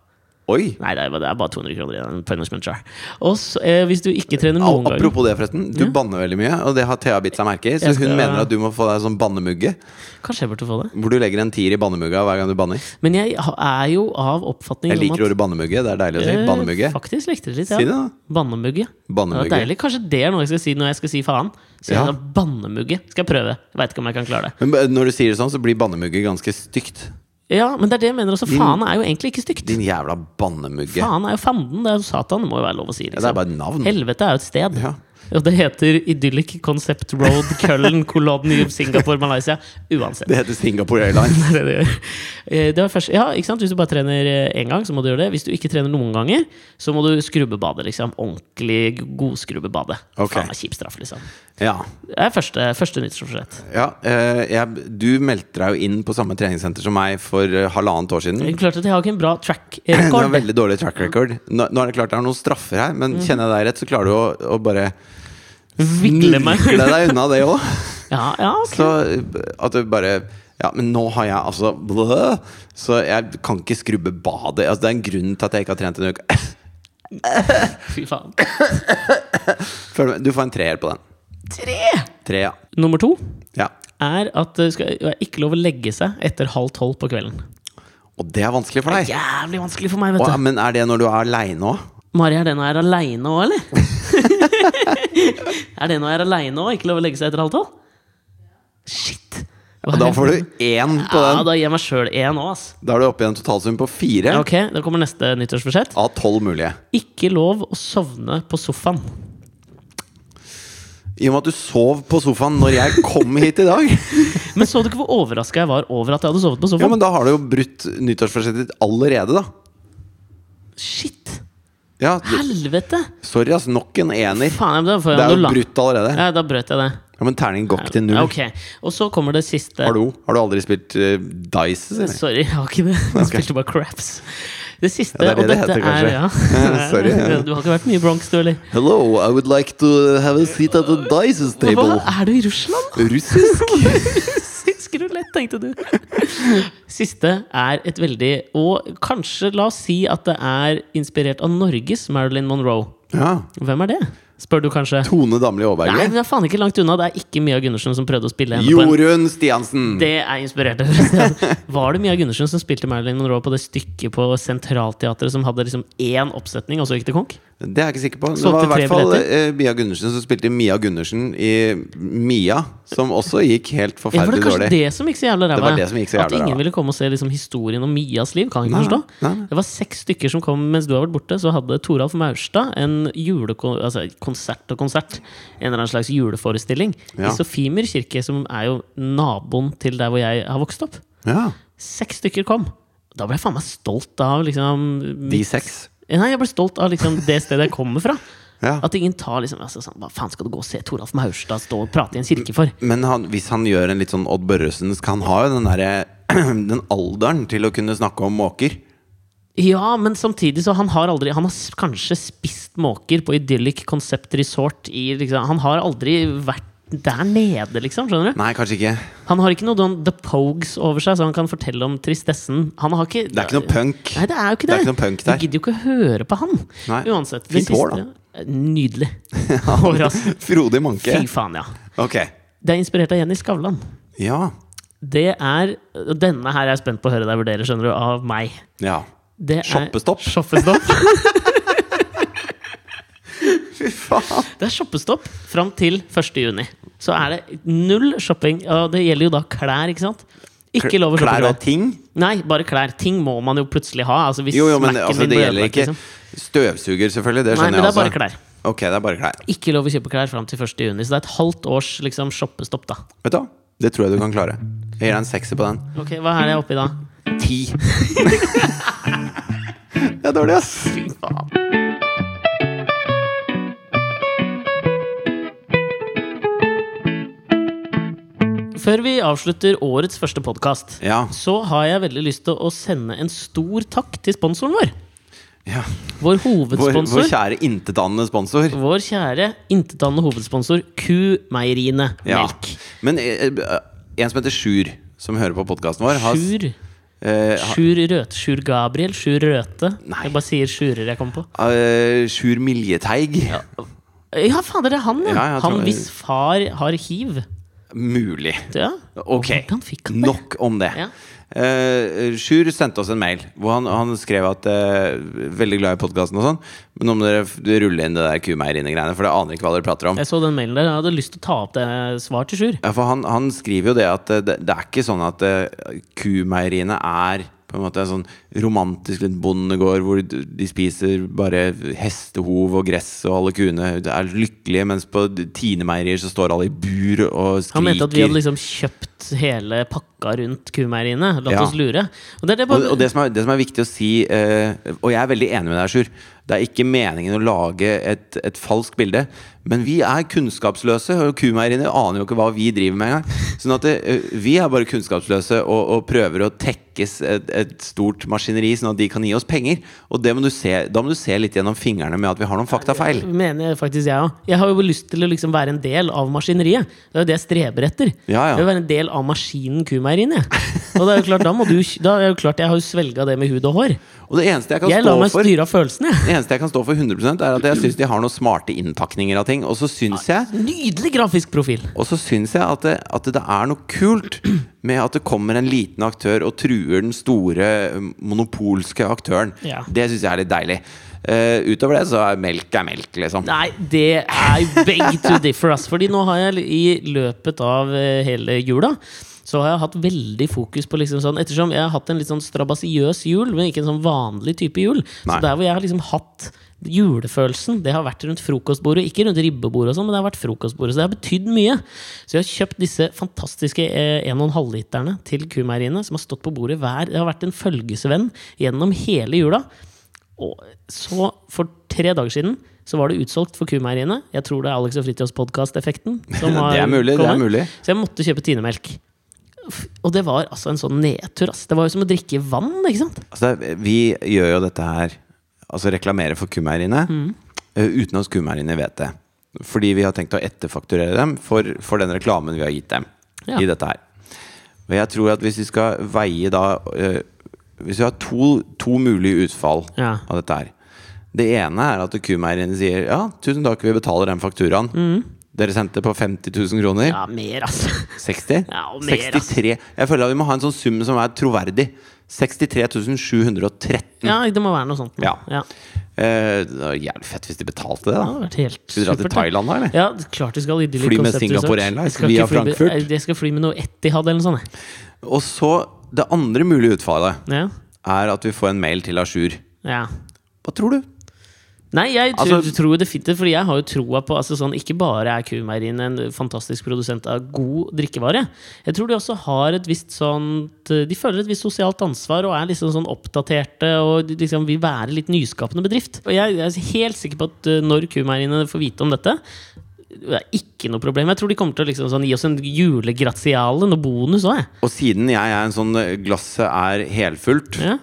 Oi. Nei, det er, det er bare 200 kroner i en punishment jar. Og så, eh, hvis du ikke trener noen ganger Apropos det, forresten. Du Ja. banner veldig mye, og det har Thea bitt seg merke i. Så skal- hun mener at du må få deg sånn bannemugge, Kanskje jeg burde få det. hvor du legger en tier i bannemugga hver gang du banner. Men jeg er jo av oppfatning Jeg om liker at ordet bannemugge. Det er deilig å si. Eh, Bannemugge. Faktisk likte det litt, Si det, ja. da. Bannemugge. Det var deilig. Kanskje det er noe jeg skal si når jeg skal si faen. Så Ja. Bannemugge. Skal jeg prøve. Veit ikke om jeg kan klare det. Men når du sier det sånn, så blir bannemugge ganske stygt. Ja, men det er det jeg mener også. Faen er jo egentlig ikke stygt. Din jævla bannemugge. Faen er jo fanden. Det er jo Satan. Det må jo være lov å si. Ja, Liksom. det er bare et navn. Helvete er jo et sted. Ja. Og det heter Idyllic Concept Road Cullen Colon New Singapore Malaysia. Uansett. Det heter Singapore Airlines. *laughs* Det det det. Eh, Det var først, ja, ikke sant? Hvis du bare trener én gang, så må du gjøre det. Hvis du ikke trener noen ganger, så må du skrubbebade. Liksom. Ordentlig godskrubbebade. Okay. Faen meg kjip straff, liksom. Ja. Det er første, første nyttårsforsett. ja eh, jeg, du meldte deg jo inn på samme treningssenter som meg for eh, halvannet år siden. Klart at jeg har ikke en bra track *clears throat* Det record. veldig dårlig track record. Nå, nå er det klart det er noen straffer her, men kjenner jeg deg rett, så klarer du å, å bare Vikle meg. snirkle deg unna det òg. Ja, ja, ok. Så eh, at du bare Ja, men nå har jeg altså blø, Så jeg kan ikke skrubbe badet. Altså, det er en grunn til at jeg ikke har trent en uke. Fy faen. Du får en treer på den. Tre! Tre, ja. Nummer to ja. er at det skal det er ikke lov å legge seg etter halv tolv på kvelden. Og det er vanskelig for deg. Det er Jævlig vanskelig for meg, vet Å, du. men er det når du er aleine òg? Mari, er det når jeg er aleine òg, eller? *laughs* *laughs* er det når jeg er aleine òg? Ikke lov å legge seg etter halv tolv? Shit. Ja, Da får du én på den. Ja, da gir jeg meg sjøl én òg. Da er du oppe i en totalsum på fire Ok, da kommer neste nyttårsforsett. av tolv mulige. Ikke lov å sovne på sofaen. I og med at du sov på sofaen når jeg kom hit i dag. *laughs* Men så du ikke hvor overraska jeg var over at jeg hadde sovet på sofaen? Ja, men Da har du jo brutt nyttårsforsettet ditt allerede, da. Shit! Ja, du, Helvete! Sorry, ass. Nok en ener. Faen, da får Det er jo brutt allerede. Ja, da brøt jeg det. Ja, Men terningen går ikke til null. Ok, Og så kommer det siste. Har du, har du aldri spilt uh, Dices, eller? Sorry, jeg har ikke det. *laughs* Jeg spilte bare craps. Det siste, Ja, det er det og det dette heter, kanskje. er ja. *laughs* Sorry, ja. Du har ikke vært mye i Bronx, du, eller? Hello, I would like to have a seat at the Dices Hva? Er du i Russland? Russisk? *laughs* Tenkte du. *laughs* Siste er et veldig Og kanskje, la oss si at det er inspirert av Norges Marilyn Monroe. Ja. Hvem er det? Spør du kanskje? Tone Damli Nei, Aaberge. det er faen ikke langt unna. Det er ikke Mia Gundersen som prøvde å spille henne Jorunn Stiansen. Det er inspirert av *laughs* Var det Mia Gundersen som spilte Marilyn Monroe på det stykket på Centralteatret som hadde liksom én oppsetning, og så gikk det konk? Det er jeg ikke sikker på. Det var i hvert fall eh, Mia Gundersen som spilte Mia Gundersen i Mia, som også gikk helt Ja, for det forferdelig dårlig. det som gikk så jævla ræva. var At ingen ræva. ville komme og se liksom historien om Mias liv. Kan jeg ikke Nei, forstå. nei. Det var seks stykker som kom mens du har vært borte. Så hadde Toralf Maurstad en julekonsert altså konsert og konsert. En eller annen slags juleforestilling Ja. i Sofimer kirke, som er jo naboen til der hvor jeg har vokst opp. Ja, Seks stykker kom. Da ble jeg faen meg stolt av liksom De seks. Nei, jeg ble stolt av liksom det stedet jeg kommer fra. Ja. At ingen tar liksom altså, sånn, Hva faen skal du gå og se Toralf Maurstad stå og prate i en kirke for? Men han, hvis han gjør en litt sånn Odd Børresen, han ha jo den derre *clears throat* Den alderen til å kunne snakke om måker. Ja, men samtidig så han har aldri Han har kanskje spist måker på Idyllic Concept Resort i liksom Han har aldri vært der nede, liksom. Skjønner du? Nei, kanskje ikke. Han har ikke noe don, The Pogues over seg, så han kan fortelle om tristessen. Han har ikke Det er ikke noe punk. Nei, det er jo ikke Det det. er ikke noe punk Du gidder jo ikke å høre på han. Nei. Uansett. Fint hår, da. Nydelig. *laughs* Hår. Frodig manke. Fy faen, ja. Ok. Det er inspirert av Jenny Skavlan. Ja. Det er Denne her er jeg spent på å høre deg vurdere, skjønner du, av meg. Ja. Det er Shoppestopp? Shoppestopp. *laughs* Fy faen. Det er shoppestopp fram til 1. juni. Så er det null shopping. Og det gjelder jo da klær, ikke sant? Ikke lov å shoppe Klær og ting? Nei, bare klær. Ting må man jo plutselig ha. Altså, Jo, jo, men altså, det gjelder ikke liksom. støvsuger, selvfølgelig. Det Nei, skjønner men det er bare klær. Ok, det er bare klær. Ikke lov å kjøpe klær fram til 1. juni. Så det er et halvt års liksom, shoppestopp, da. Vet du hva? Det tror jeg du kan klare. Jeg gir deg en sekser på den. Ok, Hva er det oppi da? Ti. *laughs* *laughs* det er dårlig, ass. Fy faen. Før vi avslutter årets første podkast, Ja. så har jeg veldig lyst til å sende en stor takk til sponsoren vår. ja. Vår Vår, hovedsponsor. vår kjære intetanende sponsor. Vår kjære intetanende hovedsponsor Q-meieriene Ja. Melk. Men eh, eh, en som heter Sjur, som hører på podkasten vår, har Sjur. Uh, Sjur Røte. Sjur Gabriel. Sjur Røte. Nei. Jeg bare sier Sjurer jeg kommer på. Uh, Sjur Miljeteig. Ja, fader, det er han, ja! Ja, han tror- hvis far har hiv. Mulig. Ja. Ok, det? nok om det. Ja. Uh, Sjur sendte oss en mail hvor han, han skrev at uh, Veldig glad i podkasten og sånn, men nå må dere rulle inn det der kumeieriene-greiene, for jeg aner ikke hva dere prater om. Jeg så den mailen der. Jeg hadde lyst til å ta opp det svar til Sjur. Ja, for han, han skriver jo det at eh, det, det er ikke sånn at uh, kumeieriene er på en måte en sånn romantisk litt bondegård hvor de spiser bare hestehov og gress, og alle kuene er lykkelige, mens på Tine-meierier så står alle i bur og skriker. Han mente at vi hadde liksom kjøpt hele pakka rundt kumeieriene. Latt Ja. oss lure. Og det det Og, bare, og det, som er, det som er viktig å si, eh, og jeg er veldig enig med deg, Sjur Det er ikke meningen å lage et, et falskt bilde, men vi er kunnskapsløse, og kumeieriene aner jo ikke hva vi driver med engang. Sånn at det, eh, vi er bare kunnskapsløse og, og prøver å tekkes et, et stort maskineri, sånn at de kan gi oss penger. Og det må du se, da må du se litt gjennom fingrene med at vi har noen faktafeil. mener jeg faktisk jeg òg. Jeg har jo lyst til å liksom være en del av maskineriet. Det er jo det jeg streber etter. Ja, ja. Jeg vil være en del av maskinen kumeieriene. Og det er jo klart, da må du Da er jo klart jeg har jo svelga det med hud og hår. Og det eneste jeg kan Jeg lar meg styre av følelsene, jeg. Eneste jeg kan stå for 100% er at jeg syns de har noen smarte innpakninger av ting. Og så syns jeg Nydelig grafisk profil. Og så syns jeg at det, at det er noe kult med at det kommer en liten aktør og truer den store monopolske aktøren. Ja. Det syns jeg er litt deilig. Uh, utover det så er melk er melk, liksom. Nei, det er beg to differ, ass. Fordi nå har jeg i løpet av eh, hele jula så har jeg hatt veldig fokus på liksom sånn Ettersom jeg har hatt en litt sånn strabasiøs jul, men ikke en sånn vanlig type jul. Nei. Så der hvor jeg har liksom hatt julefølelsen, det har vært rundt frokostbordet. Ikke rundt ribbebordet, og sånn, men det har vært frokostbordet. Så det har betydd mye. Så jeg har kjøpt disse fantastiske eh, 1,5-literne til kumeieriene, som har stått på bordet hver Det har vært en følgesvenn gjennom hele jula. Og så, for tre dager siden, så var det utsolgt for kumeieriene. Jeg tror det er Alex og Fritjofs podkast-effekten. *laughs* Det er mulig, det er kommet. mulig. Så jeg måtte kjøpe tinemelk. Og det var altså en sånn nedtur. Ass. Det var jo som å drikke vann. ikke sant? Altså, vi gjør jo dette her Altså reklamerer for kumeieriene mm. uten at kumeieriene vet det. Fordi vi har tenkt å etterfakturere dem for, for den reklamen vi har gitt dem Ja. i dette her. Og jeg tror at hvis vi skal veie da eh, Hvis vi har to, to mulige utfall Ja. av dette her Det ene er at kumeieriene sier ja, tusen takk, vi betaler den fakturaen. Dere sendte på 50 000 kroner. Ja, mer, altså. 60? Ja, og mer, 63 Jeg føler at vi må ha en sånn sum som er troverdig. 63 713. Ja, det må være noe sånt. nå. Ja. Ja. Eh, det var jævlig fett hvis de betalte det, da. Ja, det helt Skal vi dra til. Thailand da, eller? Ja, klart vi skal idyllic Fly med Singapore. Airlines via med- Frankfurt. Jeg skal fly med noe Etihad eller noe sånt. Og så Det andre mulige utfallet Ja. er at vi får en mail til Ashur. ja. Hva tror du? Nei, jeg tror, Altså- tror definitivt, fordi jeg har jo troa på altså sånn, Ikke bare er kumeieriene en fantastisk produsent av god drikkevare. Jeg tror de også har et visst sånt De føler et visst sosialt ansvar og er liksom sånn oppdaterte og liksom vil være litt nyskapende bedrift. Og jeg, jeg er helt sikker på at uh, når kumeieriene får vite om dette det er ikke noe problem. Jeg tror de kommer til å liksom sånn, gi oss en julegratiale, noe bonus òg. Og siden jeg er en sånn eh, glasset er helfullt, Ja.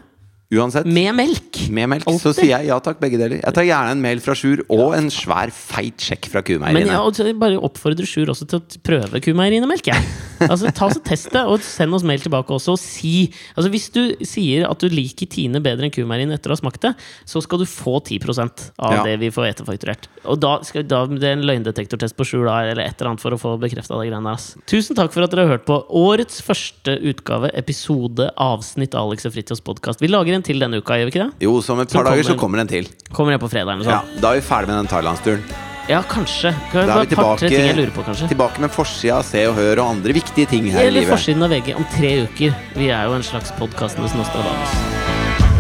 Uansett, Med melk! med melk, så sier jeg ja takk, begge deler. Jeg tar gjerne en mail fra Sjur og en svær, feit sjekk fra Men kumeieriene. jeg og jeg bare oppfordrer Sjur også til å prøve Kumeieriene-melk. *laughs* Altså, ta og Test det, og send oss mail tilbake også. Og si altså, Hvis du sier at du liker Tine bedre enn kumeieriene etter å ha smakt det, så skal du få 10 av Ja. det vi får etterfakturert. Og da skal da, det er en løgndetektortest på Sjur da, eller et eller annet for å få bekrefta det greiene der. Tusen takk for at dere har hørt på årets første utgave, episode, avsnitt av Alex og Fritjofs podkast. Vi lager en til denne uka, gjør vi ikke det? Jo, om et par Så dager så kommer- en til. Kommer jeg på fredag eller noe Ja, sånt? da er vi ferdig med den thailandsturen. Ja, kanskje. Kan Da er vi tilbake, ting jeg lurer på, kanskje. tilbake med forsida av Se og Hør og andre viktige ting her i Eller livet. forsiden av VG om tre uker. Vi er jo en slags podkastenes Nostradamus.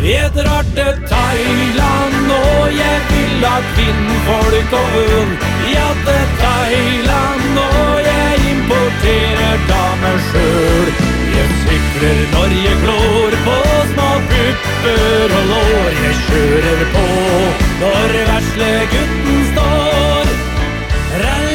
Jeg drar til Thailand, og jeg vil ha kvinnfolk og hund. Ja, til Thailand, og jeg importerer damer sjøl. Jeg sykler når jeg glår på små pupper og lår. Jeg kjører på når vesle gutten står. Rall